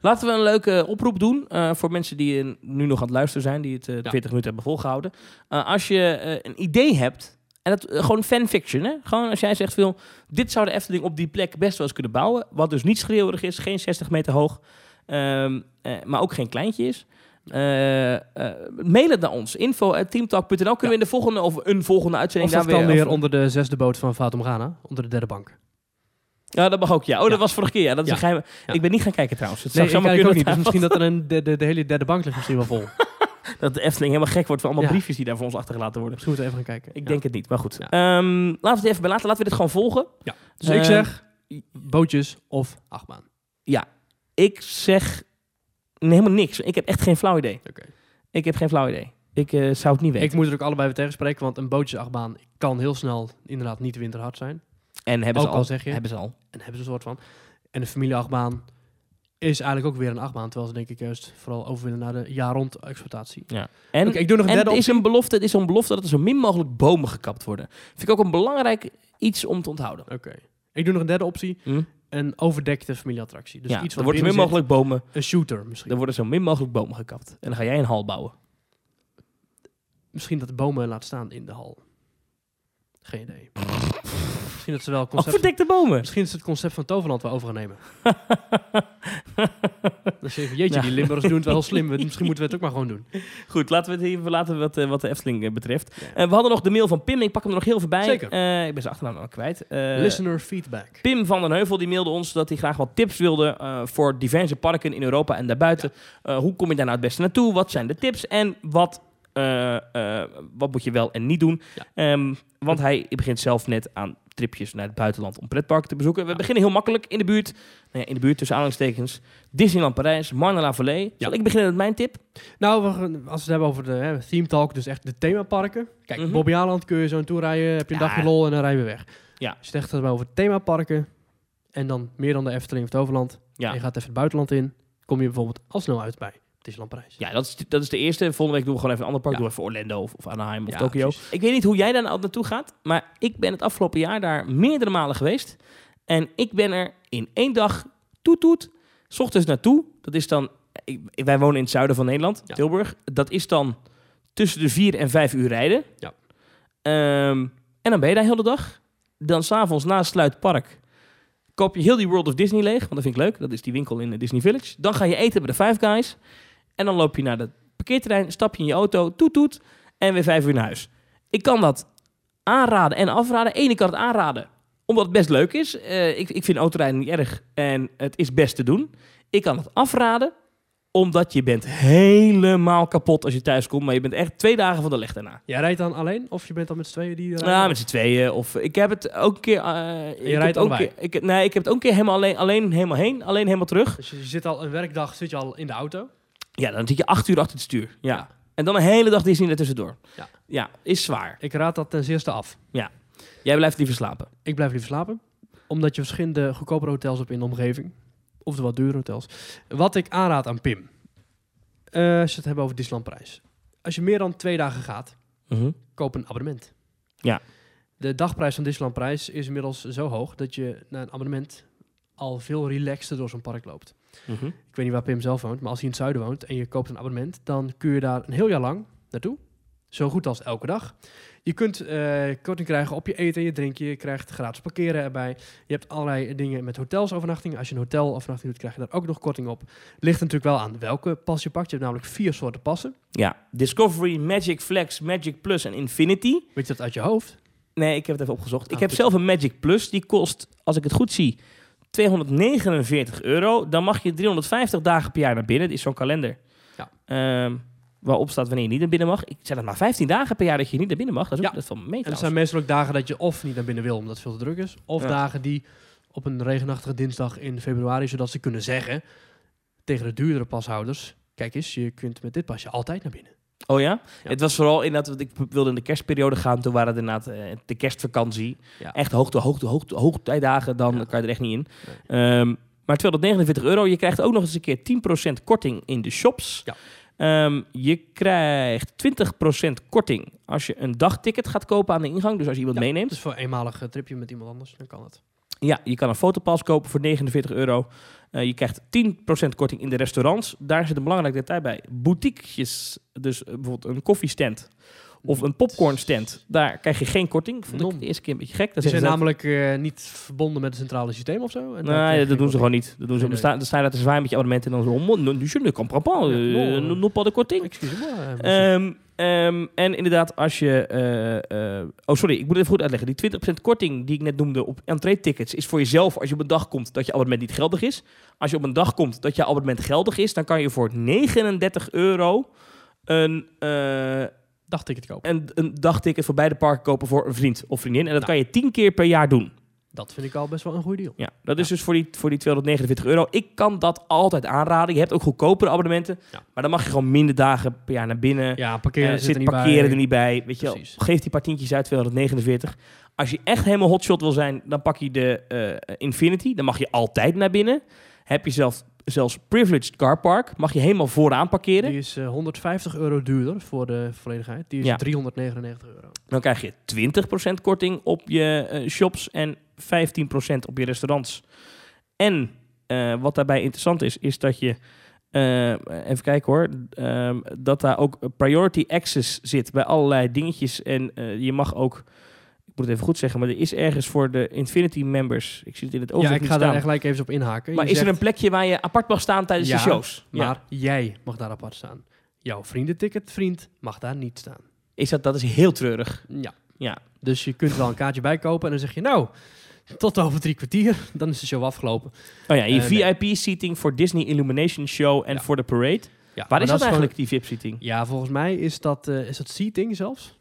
Speaker 1: Laten we een leuke oproep doen eh, voor mensen die eh, nu nog aan het luisteren zijn, die het eh,
Speaker 2: Ja.
Speaker 1: 40 minuten hebben volgehouden. Eh, als je een idee hebt, en dat, gewoon fanfiction, hè? gewoon als jij zegt veel, dit zou de Efteling op die plek best wel eens kunnen bouwen, wat dus niet schreeuwerig is, geen 60 meter hoog, ehm, eh, maar ook geen kleintje is. Eh, mail het naar ons. Info at teamtalk.nl. Kunnen we in de volgende of een volgende
Speaker 2: Of
Speaker 1: uitzending
Speaker 2: dat
Speaker 1: daar
Speaker 2: dan
Speaker 1: weer
Speaker 2: weer
Speaker 1: over-
Speaker 2: onder de zesde boot van Fatum Ghana, onder de derde bank.
Speaker 1: Ja, dat mag ook. Ja. Oh, dat
Speaker 2: Ja.
Speaker 1: was vorige keer. Ja, dat is
Speaker 2: Ja.
Speaker 1: een geheim.
Speaker 2: Ja.
Speaker 1: Ik ben niet gaan kijken trouwens. Het
Speaker 2: Nee,
Speaker 1: zou
Speaker 2: ik kijk ook niet. Dus misschien dat er een, de, de, de hele derde bank ligt misschien wel vol. Misschien
Speaker 1: dat de Efteling helemaal gek wordt van allemaal
Speaker 2: Ja.
Speaker 1: briefjes die daar voor ons achtergelaten worden.
Speaker 2: moeten we even gaan kijken.
Speaker 1: Ik
Speaker 2: Ja.
Speaker 1: denk het niet, maar goed.
Speaker 2: Ja.
Speaker 1: Ehm, laten we het even bij laten. Laten we dit gewoon volgen.
Speaker 2: Dus ik zeg bootjes of achtbaan.
Speaker 1: Ik zeg nee, helemaal niks. Ik heb echt geen flauw idee.
Speaker 2: Oké.
Speaker 1: Ik heb geen flauw idee. Ik eh, zou het niet weten.
Speaker 2: Ik moet er ook allebei weer tegenspreken, want een bootjesachtbaan kan heel snel inderdaad niet winterhard zijn.
Speaker 1: en hebben ze al.
Speaker 2: al zeg je.
Speaker 1: Hebben ze al.
Speaker 2: En hebben ze een soort van. En de familieachtbaan is eigenlijk ook weer een achtbaan, terwijl ze denk ik juist vooral overwinnen naar de jaar rond exploitatie.
Speaker 1: En,
Speaker 2: Oké, ik doe nog een
Speaker 1: en
Speaker 2: derde
Speaker 1: het is
Speaker 2: optie.
Speaker 1: een belofte. Het is een belofte dat er zo min mogelijk bomen gekapt worden. Vind ik ook een belangrijk iets om te onthouden.
Speaker 2: Oké. Ik doe nog een derde optie.
Speaker 1: Hm?
Speaker 2: Een overdekte familieattractie. Dus
Speaker 1: ja,
Speaker 2: iets
Speaker 1: er
Speaker 2: wat
Speaker 1: worden zo min
Speaker 2: zit.
Speaker 1: mogelijk bomen.
Speaker 2: Een shooter misschien.
Speaker 1: Er worden zo min mogelijk bomen gekapt. En dan ga jij een hal bouwen.
Speaker 2: Misschien dat de bomen laat staan in de hal. Geen idee. misschien dat ze wel concept...
Speaker 1: Overdekte bomen.
Speaker 2: Misschien is het concept van Toverland wel over gaan nemen. Dan zeg je, jeetje,
Speaker 1: Ja.
Speaker 2: die Limburgers doen het wel slim. Misschien moeten we het ook maar gewoon doen.
Speaker 1: Goed, laten we het hier verlaten wat, eh, wat de Efteling eh, betreft.
Speaker 2: Ja.
Speaker 1: Eh, we hadden nog de mail van Pim. Ik pak hem er nog heel even bij.
Speaker 2: Zeker.
Speaker 1: Ik ben zijn achternaam al kwijt.
Speaker 2: Listener feedback.
Speaker 1: Pim van den Heuvel die mailde ons dat hij graag wat tips wilde voor diverse parken in Europa en daarbuiten. Hoe kom je daar nou het beste naartoe? Wat zijn de tips? En wat, eh, eh, wat moet je wel en niet doen?
Speaker 2: Ja.
Speaker 1: Ehm, want hij begint zelf net aan tripjes naar het buitenland om pretparken te bezoeken. We beginnen heel makkelijk in de buurt. Nou ja, in de buurt tussen aanhalingstekens. Disneyland Parijs, Marne-la-Vallée. Zal
Speaker 2: Ja.
Speaker 1: ik beginnen met mijn tip?
Speaker 2: Nou, we als we het hebben over de hè, theme talk, dus echt de themaparken. Kijk. Bobby Aland kun je zo naartoe rijden, heb je een
Speaker 1: Ja.
Speaker 2: dagje lol en dan rijden we weg.
Speaker 1: Ja.
Speaker 2: Het echt hebt over themaparken en dan meer dan de Efteling of Toverland.
Speaker 1: Ja.
Speaker 2: En je gaat even het buitenland in, kom je bijvoorbeeld al snel uit bij Disneyland Parijs.
Speaker 1: Ja, dat is, dat is de eerste. Volgende week doen we gewoon even een ander park.
Speaker 2: Ja.
Speaker 1: Doen we even Orlando of, of Anaheim of
Speaker 2: Ja,
Speaker 1: Tokio.
Speaker 2: precies.
Speaker 1: Ik weet niet hoe jij daar nou naartoe gaat. Maar ik ben het afgelopen jaar daar meerdere malen geweest. En ik ben er in één dag toet toet. 's ochtends naartoe. Dat is dan... Ik, wij wonen in het zuiden van Nederland,
Speaker 2: Ja.
Speaker 1: Tilburg. Dat is dan tussen de vier en vijf uur rijden.
Speaker 2: Ja.
Speaker 1: Ehm, en dan ben je daar heel de dag. Dan s'avonds na sluitpark koop je heel die World of Disney leeg. Want dat vind ik leuk. Dat is die winkel in eh, Disney Village. Dan ga je eten bij de Five Guys. En dan loop je naar het parkeerterrein, stap je in je auto, toet toet. En weer vijf uur naar huis. Ik kan dat aanraden en afraden. Eén, ik kan het aanraden omdat het best leuk is. Eh, ik, ik vind autorijden niet erg en het is best te doen. Ik kan het afraden omdat je bent helemaal kapot als je thuis komt. Maar je bent echt twee dagen van de leg daarna.
Speaker 2: Jij rijdt dan alleen of je bent dan met z'n tweeën die rijden?
Speaker 1: Ja, met z'n tweeën. Of ik heb het ook een keer. eh, heb
Speaker 2: rijdt
Speaker 1: ook keer, ik, nee, ik heb het ook een keer helemaal alleen, alleen helemaal heen, alleen helemaal terug.
Speaker 2: Dus je zit al een werkdag zit je al in de auto.
Speaker 1: Ja, dan zit je acht uur achter het stuur. Ja.
Speaker 2: Ja.
Speaker 1: En dan een hele dag Disney ertussendoor.
Speaker 2: Ja.
Speaker 1: ja, is zwaar.
Speaker 2: Ik raad dat ten zeerste af.
Speaker 1: Jij blijft liever slapen.
Speaker 2: Ik blijf liever slapen. Omdat je verschillende goedkopere hotels hebt in de omgeving. Of de wat dure hotels. Wat ik aanraad aan Pim. eh, als je het hebben over Disneyland prijs. Als je meer dan twee dagen gaat,
Speaker 1: Mhm.
Speaker 2: koop een abonnement.
Speaker 1: Ja.
Speaker 2: De dagprijs van Disneyland prijs is inmiddels zo hoog dat je na een abonnement al veel relaxter door zo'n park loopt.
Speaker 1: Mhm.
Speaker 2: Ik weet niet waar Pim zelf woont, maar als hij in het zuiden woont en je koopt een abonnement, dan kun je daar een heel jaar lang naartoe. Zo goed als elke dag. Je kunt eh, korting krijgen op je eten en je drinken. Je krijgt gratis parkeren erbij. Je hebt allerlei dingen met hotelsovernachtingen. Als je een hotelovernachting doet, krijg je daar ook nog korting op. Ligt natuurlijk wel aan welke pas je pakt. Je hebt namelijk vier soorten passen.
Speaker 1: Ja, Discovery, Magic Flex, Magic Plus en Infinity.
Speaker 2: Weet je dat uit je hoofd?
Speaker 1: Nee, ik heb het even opgezocht. ik
Speaker 2: Ah,
Speaker 1: heb zelf een Magic Plus. Die kost, als ik het goed zie, 249 euro. Dan mag je 350 dagen per jaar naar binnen. Dit is zo'n kalender.
Speaker 2: Ja.
Speaker 1: Ehm, waarop staat wanneer je niet naar binnen mag. Ik zei dat maar 15 dagen per jaar dat je niet naar binnen mag. Dat is ook
Speaker 2: Ja.
Speaker 1: dat van mee
Speaker 2: En er zijn meestal ook dagen dat je of niet naar binnen wil omdat het veel te druk is. Of
Speaker 1: Ja.
Speaker 2: dagen die op een regenachtige dinsdag in februari, zodat ze kunnen zeggen tegen de duurdere pashouders. Kijk eens, je kunt met dit pasje altijd naar binnen.
Speaker 1: Oh ja?
Speaker 2: Ja.
Speaker 1: Het was vooral inderdaad, want ik wilde in de kerstperiode gaan. Toen waren het inderdaad eh, de kerstvakantie.
Speaker 2: Ja.
Speaker 1: Echt hoogte, hoogte, hoogte, hoogtijdagen. Dan
Speaker 2: Ja.
Speaker 1: kan je er echt niet in. Ehm, maar 249 euro. Je krijgt ook nog eens een keer 10% korting in de shops.
Speaker 2: Ja.
Speaker 1: Ehm, je krijgt 20% korting als je een dagticket gaat kopen aan de ingang. Dus als je iemand meeneemt.
Speaker 2: Dus voor een eenmalig eh, tripje met iemand anders, dan kan het.
Speaker 1: Ja, je kan een fotopas kopen voor 49 euro. Eh, je krijgt 10% korting in de restaurants. Daar zit een belangrijk detail bij. Boutiquejes, dus bijvoorbeeld een koffiestand of een popcornstand. Daar krijg je geen korting. Vond ik de eerste keer een beetje gek. Dat
Speaker 2: Die zijn namelijk eh, niet verbonden met het centrale systeem of zo. En
Speaker 1: Nee, dat doen ze gewoon niet. Dat doen ze.
Speaker 2: Nee,
Speaker 1: Dan staan, staan er te zwaaien met je abonnement en dan zo... "Oh, no, Je ne comprends pas.
Speaker 2: Non,
Speaker 1: pas de korting.
Speaker 2: Excuse eh,
Speaker 1: Ehm, ehm, en inderdaad, als je... eh, oh, sorry, ik moet het even goed uitleggen. Die 20% korting die ik net noemde op entree-tickets... is voor jezelf als je op een dag komt dat je abonnement niet geldig is. Als je op een dag komt dat je abonnement geldig is... dan kan je voor 39 euro een,
Speaker 2: dagticket kopen.
Speaker 1: een, een dagticket voor beide parken kopen voor een vriend of vriendin. En dat
Speaker 2: Nou.
Speaker 1: kan je 10 keer per jaar doen.
Speaker 2: Dat vind ik al best wel een goede deal.
Speaker 1: Ja, dat is dus voor die, voor die 249 euro. Ik kan dat altijd aanraden. Je hebt ook goedkopere abonnementen.
Speaker 2: Ja.
Speaker 1: Maar dan mag je gewoon minder dagen per jaar naar binnen.
Speaker 2: Ja,
Speaker 1: Eh,
Speaker 2: parkeren zit,
Speaker 1: zit
Speaker 2: er niet
Speaker 1: parkeren
Speaker 2: bij.
Speaker 1: er niet bij. Weet je. Geef die paar tientjes uit 249. Als je echt helemaal hotshot wil zijn, dan pak je de eh, Infinity. Dan mag je altijd naar binnen. Heb je zelf, zelfs Privileged Car Park. Mag je helemaal vooraan parkeren.
Speaker 2: Die is eh, 150 euro duurder voor de volledigheid. Die is
Speaker 1: Ja.
Speaker 2: 399 euro.
Speaker 1: Dan krijg je 20% korting op je eh, shops en 15% op je restaurants. En eh, wat daarbij interessant is, is dat je. even kijken hoor. ehm, dat daar ook priority access zit bij allerlei dingetjes. En je mag ook. Ik moet het even goed zeggen, maar er is ergens voor de Infinity members. Ik zie het in het
Speaker 2: Ja,
Speaker 1: overzicht
Speaker 2: ik
Speaker 1: niet
Speaker 2: ga daar gelijk even op inhaken.
Speaker 1: Maar
Speaker 2: Je
Speaker 1: is er een plekje waar je apart mag staan tijdens
Speaker 2: Ja,
Speaker 1: de shows? Ja.
Speaker 2: Maar jij mag daar apart staan. Jouw vriendenticket, vriend, mag daar niet staan.
Speaker 1: Is dat, dat is heel treurig.
Speaker 2: Ja.
Speaker 1: Ja.
Speaker 2: Dus je kunt wel een kaartje bijkopen en dan zeg je, nou, tot over drie kwartier, dan is de show afgelopen.
Speaker 1: Oh ja, je
Speaker 2: Eh.
Speaker 1: VIP-seating voor Disney Illumination Show en
Speaker 2: Ja.
Speaker 1: voor de parade.
Speaker 2: Ja,
Speaker 1: Waar is dat, eigenlijk, die VIP-seating?
Speaker 2: Ja, volgens mij is dat, eh, is dat seating zelfs.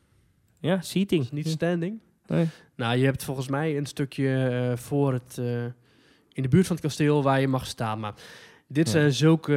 Speaker 1: Ja, seating.
Speaker 2: Niet standing.
Speaker 1: Nee.
Speaker 2: Nou, je hebt volgens mij een stukje eh, voor het, eh, in de buurt van het kasteel waar je mag staan. Maar dit
Speaker 1: Ja.
Speaker 2: zijn zulke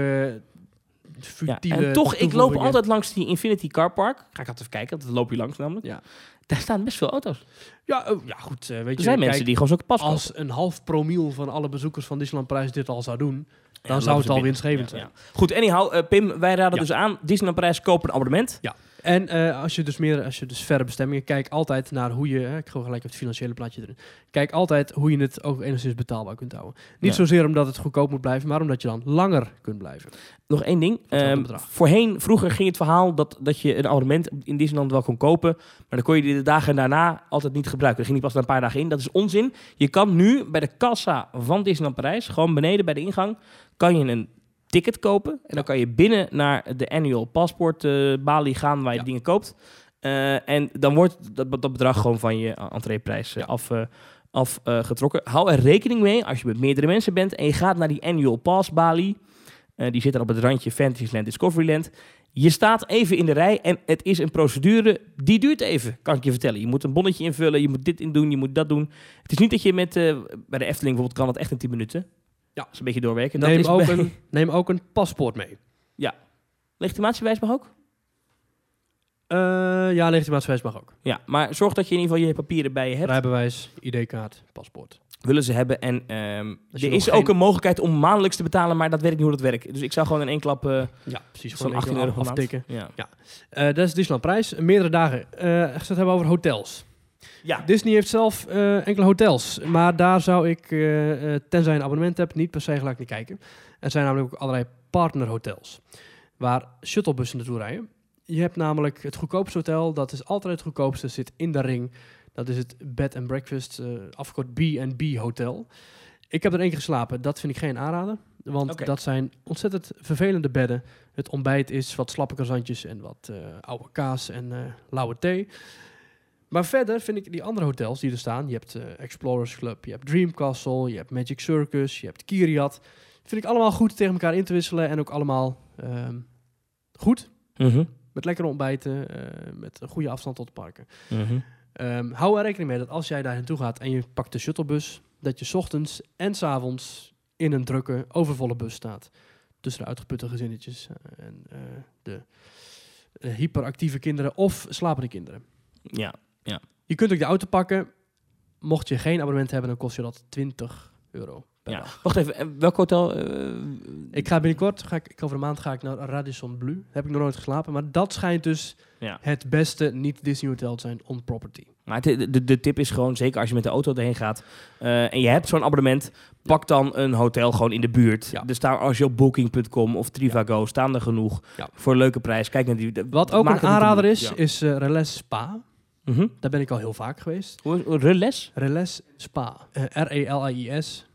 Speaker 1: Ja,
Speaker 2: futiele
Speaker 1: en toch, ik loop altijd langs die Infinity Car Park. Ga ik altijd even kijken, dat loop je langs namelijk.
Speaker 2: Ja.
Speaker 1: Daar staan best veel auto's.
Speaker 2: Ja, oh, ja goed. eh, weet
Speaker 1: Er
Speaker 2: je,
Speaker 1: zijn
Speaker 2: kijk,
Speaker 1: mensen die gewoon zo'n pas kopen.
Speaker 2: als een half promiel van alle bezoekers van Disneyland Prijs dit al zou doen, dan zou het al winstgevend
Speaker 1: Ja,
Speaker 2: zijn.
Speaker 1: ja. Goed, anyhow, eh, Pim, wij raden
Speaker 2: Ja.
Speaker 1: dus aan. Disneyland Parijs, koop een abonnement.
Speaker 2: En eh, als je dus meer, als je dus verre bestemmingen, kijk altijd naar hoe je, hè, ik ga gelijk het financiële plaatje erin. Kijk altijd hoe je het ook enigszins betaalbaar kunt houden. Niet
Speaker 1: Ja.
Speaker 2: zozeer omdat het goedkoop moet blijven, maar omdat je dan langer kunt blijven.
Speaker 1: Nog één ding. Ehm, voorheen, vroeger ging het verhaal dat, dat je een abonnement in Disneyland wel kon kopen. Maar dan kon je die de dagen daarna altijd niet gebruiken. Dan ging die pas na een paar dagen in. Dat is onzin. Je kan nu bij de kassa van Disneyland Parijs, gewoon beneden bij de ingang, kan je een ticket kopen. En dan kan je binnen naar de annual paspoort eh, balie gaan waar je
Speaker 2: Ja.
Speaker 1: dingen koopt. Eh, en dan wordt dat, dat bedrag gewoon van je entreeprijs eh,
Speaker 2: Ja.
Speaker 1: af, afgetrokken. Hou er rekening mee als je met meerdere mensen bent en je gaat naar die annual pass balie. Eh, die zit er op het randje Fantasyland, Discoveryland. Je staat even in de rij en het is een procedure die duurt even, kan ik je vertellen. Je moet een bonnetje invullen, je moet dit in doen, je moet dat doen. Het is niet dat je met, bij de Efteling bijvoorbeeld kan het echt in 10 minuten.
Speaker 2: Ja.
Speaker 1: Dat is een beetje doorwerken. Dat
Speaker 2: Neem
Speaker 1: is
Speaker 2: ook,
Speaker 1: bij-
Speaker 2: een, neem ook een paspoort mee.
Speaker 1: Legitimatiebewijs mag ook?
Speaker 2: Eh, ja, legitimatiebewijs mag ook.
Speaker 1: Ja, maar zorg dat je in ieder geval je papieren bij je hebt.
Speaker 2: Rijbewijs, ID-kaart, paspoort.
Speaker 1: Willen ze hebben. En ehm,
Speaker 2: je
Speaker 1: er
Speaker 2: nog
Speaker 1: is
Speaker 2: geen-
Speaker 1: ook een mogelijkheid om maandelijks te betalen, maar dat weet ik niet hoe dat werkt. Dus ik zou gewoon in één klap eh
Speaker 2: Ja, precies.
Speaker 1: zo'n
Speaker 2: Gewoon
Speaker 1: 18 euro per maand.
Speaker 2: aftikken.
Speaker 1: Ja.
Speaker 2: Eh, dat is Disneyland prijs. Meerdere dagen. Eh als we het hebben over hotels.
Speaker 1: Ja.
Speaker 2: Disney heeft zelf eh, enkele hotels. Maar daar zou ik, eh, tenzij een abonnement hebt, niet per se gelijk naar kijken. Er zijn namelijk ook allerlei partnerhotels. Waar shuttlebussen naartoe rijden. Je hebt namelijk het goedkoopste hotel, dat is altijd het goedkoopste, zit in de ring. Dat is het Bed and Breakfast, eh afgekort B&B Hotel. Ik heb er één keer geslapen, dat vind ik geen aanrader. Want dat zijn ontzettend vervelende bedden. Het ontbijt is wat slappe croissantjes en wat oude kaas en lauwe thee. Maar verder vind ik die andere hotels die er staan. Je hebt eh, Explorers Club, je hebt Dream Castle, je hebt Magic Circus, je hebt Kiriat. Vind ik allemaal goed tegen elkaar in te wisselen en ook allemaal ehm, goed.
Speaker 1: Mhm.
Speaker 2: Met lekkere ontbijten, eh, met een goede afstand tot de parken.
Speaker 1: Mhm.
Speaker 2: Ehm, hou er rekening mee dat als jij daar naartoe gaat en je pakt de shuttlebus, dat je 's ochtends en 's avonds in een drukke, overvolle bus staat. Tussen de uitgeputte gezinnetjes eh, en de hyperactieve kinderen of slapende kinderen.
Speaker 1: Ja.
Speaker 2: Je kunt ook de auto pakken. Mocht je geen abonnement hebben, dan kost je dat 20 euro per
Speaker 1: ja.
Speaker 2: dag.
Speaker 1: Wacht even, welk hotel? eh,
Speaker 2: Ik ga binnenkort, ga ik, ik over een maand ga ik naar Radisson Blu. Heb ik nog nooit geslapen, maar dat schijnt dus
Speaker 1: Ja.
Speaker 2: het beste niet-Disney hotel te zijn on property.
Speaker 1: Maar de, de, de tip is gewoon, zeker als je met de auto erheen gaat eh, en je hebt zo'n abonnement, pak dan een hotel gewoon in de buurt.
Speaker 2: Ja.
Speaker 1: Er staan, als je op booking.com of Trivago, staan er genoeg voor een leuke prijs. Kijk naar die. de-
Speaker 2: Wat ook een aanrader is, is eh Relais Spa.
Speaker 1: Mhm.
Speaker 2: Daar ben ik al heel vaak geweest.
Speaker 1: Relais?
Speaker 2: Relais Spa. Eh, R-E-L-A-I-S.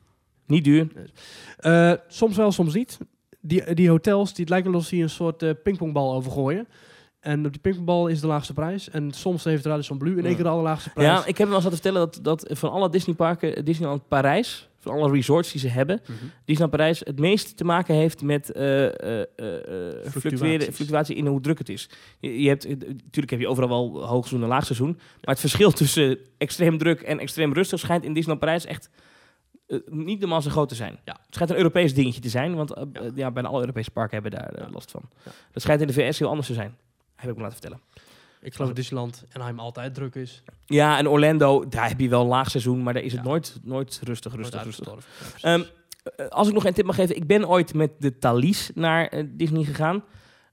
Speaker 1: Niet duur.
Speaker 2: Eh, soms wel, soms niet. Die, die hotels, die, het lijkt wel alsof ze een soort eh, pingpongbal overgooien. En op die pingpongbal is de laagste prijs. En soms heeft Radisson Blu in één
Speaker 1: Ja.
Speaker 2: keer de allerlaagste prijs.
Speaker 1: Ja, ik heb hem al eens laten vertellen dat, dat van alle Disneyparken, Disneyland Parijs, van alle resorts die ze hebben,
Speaker 2: Mhm.
Speaker 1: Disneyland Parijs het meest te maken heeft met fluctueren, fluctuatie in hoe druk het is. Je, je hebt, natuurlijk heb je overal wel hoogseizoen en laagseizoen, maar het verschil tussen extreem druk en extreem rustig schijnt in Disneyland Parijs echt niet normaal zo groot te zijn.
Speaker 2: Ja.
Speaker 1: Het schijnt een Europees dingetje te zijn, want
Speaker 2: Ja.
Speaker 1: ja, bijna alle Europese parken hebben daar last van.
Speaker 2: Ja.
Speaker 1: Dat schijnt in de VS heel anders te zijn. Heb ik me laten vertellen.
Speaker 2: Ik geloof dat Disneyland Anaheim altijd druk is.
Speaker 1: Ja, en Orlando, daar heb je wel een laag seizoen, maar daar is het
Speaker 2: Ja.
Speaker 1: nooit, nooit rustig, rustig, rustig.
Speaker 2: Ja.
Speaker 1: Ehm, eh, als ik nog een tip mag geven, ik ben ooit met de Thalys naar eh, Disney gegaan.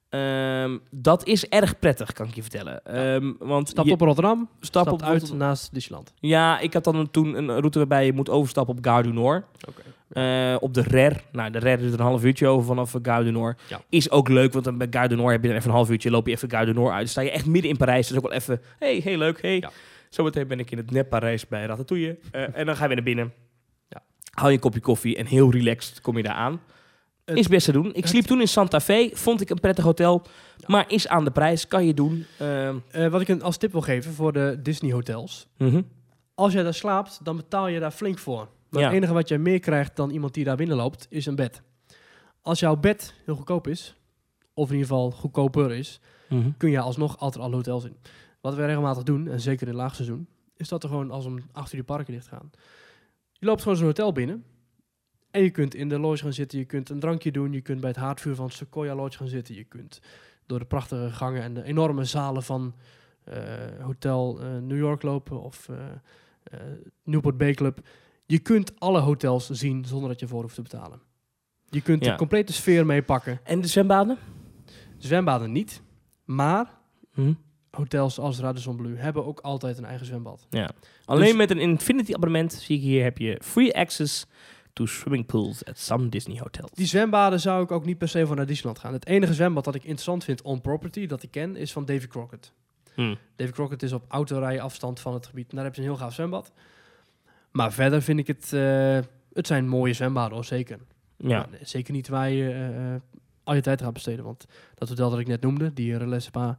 Speaker 1: Ehm, dat is erg prettig, kan ik je vertellen. Ehm, want
Speaker 2: Stap
Speaker 1: je
Speaker 2: op Rotterdam,
Speaker 1: stap
Speaker 2: stap
Speaker 1: op
Speaker 2: uit naast Disneyland.
Speaker 1: Ja, ik had dan een- toen een route waarbij je moet overstappen op Gare du Nord.
Speaker 2: Oké.
Speaker 1: Eh, op de RER. Nou, de RER is er een half uurtje over vanaf Gare du Nord.
Speaker 2: Ja.
Speaker 1: Is ook leuk, want dan bij Gare du Nord heb je dan even een half uurtje, loop je even Gare du Nord uit. Dan sta je echt midden in Parijs. Dat is ook wel even, hey, heel leuk, hey.
Speaker 2: Ja.
Speaker 1: Zometeen ben ik in het nep Parijs bij Ratatouille. Eh, en dan ga je weer naar binnen.
Speaker 2: Ja.
Speaker 1: Haal je een kopje koffie en heel relaxed kom je daar aan.
Speaker 2: Het-
Speaker 1: is best te doen. Ik
Speaker 2: het-
Speaker 1: sliep toen in Santa Fe. Vond ik een prettig hotel.
Speaker 2: Ja.
Speaker 1: Maar is aan de prijs. Kan je doen. Ehm,
Speaker 2: Eh, wat ik een, als tip wil geven voor de Disney hotels.
Speaker 1: mhm.
Speaker 2: Als jij daar slaapt, dan betaal je daar flink voor. Maar
Speaker 1: Ja.
Speaker 2: het enige wat jij meer krijgt dan iemand die daar binnenloopt, is een bed. Als jouw bed heel goedkoop is, of in ieder geval goedkoper is,
Speaker 1: Mhm.
Speaker 2: kun je alsnog altijd alle hotels in. Wat we regelmatig doen, en zeker in laagseizoen, is dat er gewoon als om acht uur de parken dicht gaan. Je loopt gewoon zo'n hotel binnen. En je kunt in de lodge gaan zitten, je kunt een drankje doen, je kunt bij het haardvuur van Sequoia Lodge gaan zitten, je kunt door de prachtige gangen en de enorme zalen van eh, Hotel eh, New York lopen of eh, Newport Bay Club. Je kunt alle hotels zien zonder dat je voor hoeft te betalen. Je kunt
Speaker 1: Ja.
Speaker 2: de complete sfeer meepakken.
Speaker 1: En de zwembaden?
Speaker 2: Zwembaden niet, maar
Speaker 1: Mhm.
Speaker 2: hotels als Radisson Blu hebben ook altijd een eigen zwembad.
Speaker 1: Alleen
Speaker 2: Dus-
Speaker 1: met een Infinity abonnement, zie ik hier, heb je free access to swimming pools at some Disney hotels.
Speaker 2: Die zwembaden zou ik ook niet per se voor naar Disneyland gaan. Het enige zwembad dat ik interessant vind on property, dat ik ken, is van Davy Crockett.
Speaker 1: Hmm.
Speaker 2: Davy Crockett is op autorij afstand van het gebied. En daar heb je een heel gaaf zwembad. Maar verder vind ik het... eh, het zijn mooie zwembaden hoor, zeker.
Speaker 1: Ja.
Speaker 2: Maar zeker niet waar je eh, eh, al je tijd gaat besteden. Want dat hotel dat ik net noemde, die Relais Spa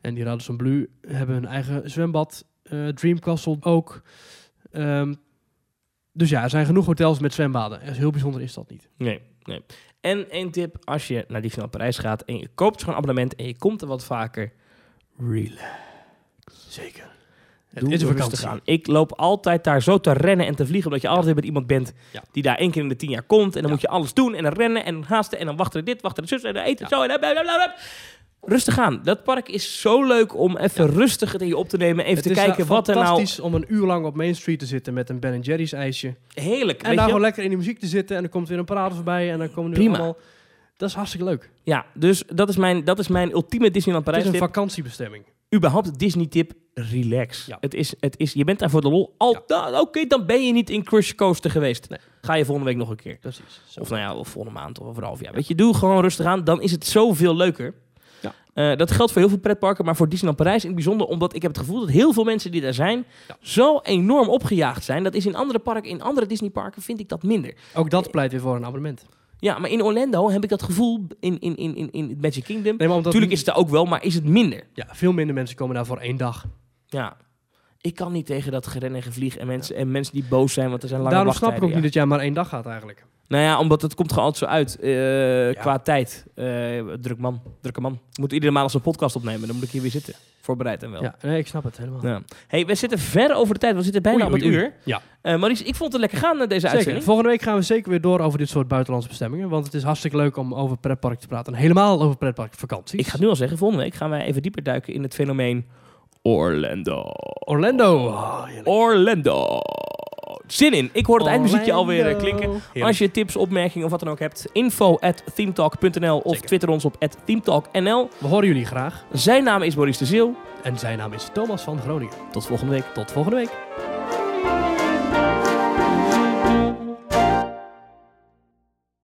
Speaker 2: en die Radisson Blu, hebben hun eigen zwembad. eh Dream Castle ook. Ehm, dus ja, er zijn genoeg hotels met zwembaden. Echt Heel bijzonder is dat niet.
Speaker 1: Nee, nee. En één tip, als je naar Disneyland Parijs gaat en je koopt gewoon een abonnement en je komt er wat vaker, relax.
Speaker 2: Zeker. Het is vakantie.
Speaker 1: aan. Ik loop altijd daar zo te rennen en te vliegen, omdat je altijd met iemand bent die daar één keer in de tien jaar komt. En dan moet je alles doen en dan rennen en haasten en dan wachten dit, wachten de zus en dan eten zo en dan blablabla. Rustig aan. Dat park is zo leuk om even rustig het in je op te nemen. Even
Speaker 2: Het
Speaker 1: te
Speaker 2: is
Speaker 1: kijken
Speaker 2: eh,
Speaker 1: wat er nou...
Speaker 2: fantastisch om een uur lang op Main Street te zitten met een Ben Jerry's ijsje.
Speaker 1: Heerlijk,
Speaker 2: En daar
Speaker 1: je?
Speaker 2: gewoon lekker in de muziek te zitten. En dan komt weer een parade voorbij. En dan komen er
Speaker 1: Prima.
Speaker 2: allemaal... Dat is hartstikke leuk.
Speaker 1: Ja, dus dat is mijn, dat is mijn ultieme Disneyland
Speaker 2: Het
Speaker 1: Parijs
Speaker 2: is een vakantiebestemming.
Speaker 1: Überhaupt Disney tip, relax.
Speaker 2: Ja.
Speaker 1: Het is, het is, je bent daar voor de lol. Al, Oké, dan ben je niet in Crush Coaster geweest.
Speaker 2: Nee.
Speaker 1: Ga je volgende week nog een keer.
Speaker 2: Precies. Zo.
Speaker 1: Of nou ja, of volgende maand of over een half jaar. Weet je, doe gewoon rustig aan. Dan is het zoveel leuker.
Speaker 2: Ja.
Speaker 1: Eh, dat geldt voor heel veel pretparken, maar voor Disneyland Parijs in het bijzonder, omdat ik heb het gevoel dat heel veel mensen die daar zijn,
Speaker 2: Ja.
Speaker 1: zo enorm opgejaagd zijn. Dat is in andere parken, in andere Disneyparken vind ik dat minder.
Speaker 2: Ook dat pleit weer voor een abonnement.
Speaker 1: Ja, maar in Orlando heb ik dat gevoel in, in, in, in, het Magic Kingdom.
Speaker 2: Nee,
Speaker 1: Natuurlijk is het er ook wel, maar is het minder.
Speaker 2: ja, veel minder mensen komen daar voor één dag.
Speaker 1: Ja. Ik kan niet tegen dat geren en gevlieg en mensen, en mensen die boos zijn, want er zijn lange
Speaker 2: Daarom snap ik ook niet dat jij maar één dag gaat eigenlijk.
Speaker 1: Nou ja, omdat het komt gewoon altijd zo uit. eh, Qua tijd. Eh, druk man. Drukke man. Ik moet iedere maand als een podcast opnemen. Dan moet ik hier weer zitten. Voorbereid en wel.
Speaker 2: Ja, nee, ik snap het helemaal.
Speaker 1: Ja. Hey, we zitten ver over de tijd. We zitten bijna
Speaker 2: Oei,
Speaker 1: op het uur.
Speaker 2: Ja.
Speaker 1: Maurice, ik vond het lekker gaan, eh, deze
Speaker 2: Zeker.
Speaker 1: uitzending.
Speaker 2: Volgende week gaan we zeker weer door over dit soort buitenlandse bestemmingen. Want het is hartstikke leuk om over pretpark te praten. En helemaal over pretparkvakanties.
Speaker 1: Ik ga nu al zeggen, volgende week gaan wij even dieper duiken in het fenomeen Orlando.
Speaker 2: Orlando. Oh.
Speaker 1: Orlando. Zin in. Ik hoor het eindmuziekje alweer eh, klinken.
Speaker 2: Heerlijk.
Speaker 1: Als je tips, opmerkingen of wat dan ook hebt, info at themetalk.nl of
Speaker 2: Zeker.
Speaker 1: twitter ons op at themetalknl.
Speaker 2: We horen jullie graag.
Speaker 1: Zijn naam is Maurice de Ziel.
Speaker 2: En zijn naam is Thomas van Groningen.
Speaker 1: Tot volgende week.
Speaker 2: Tot volgende week.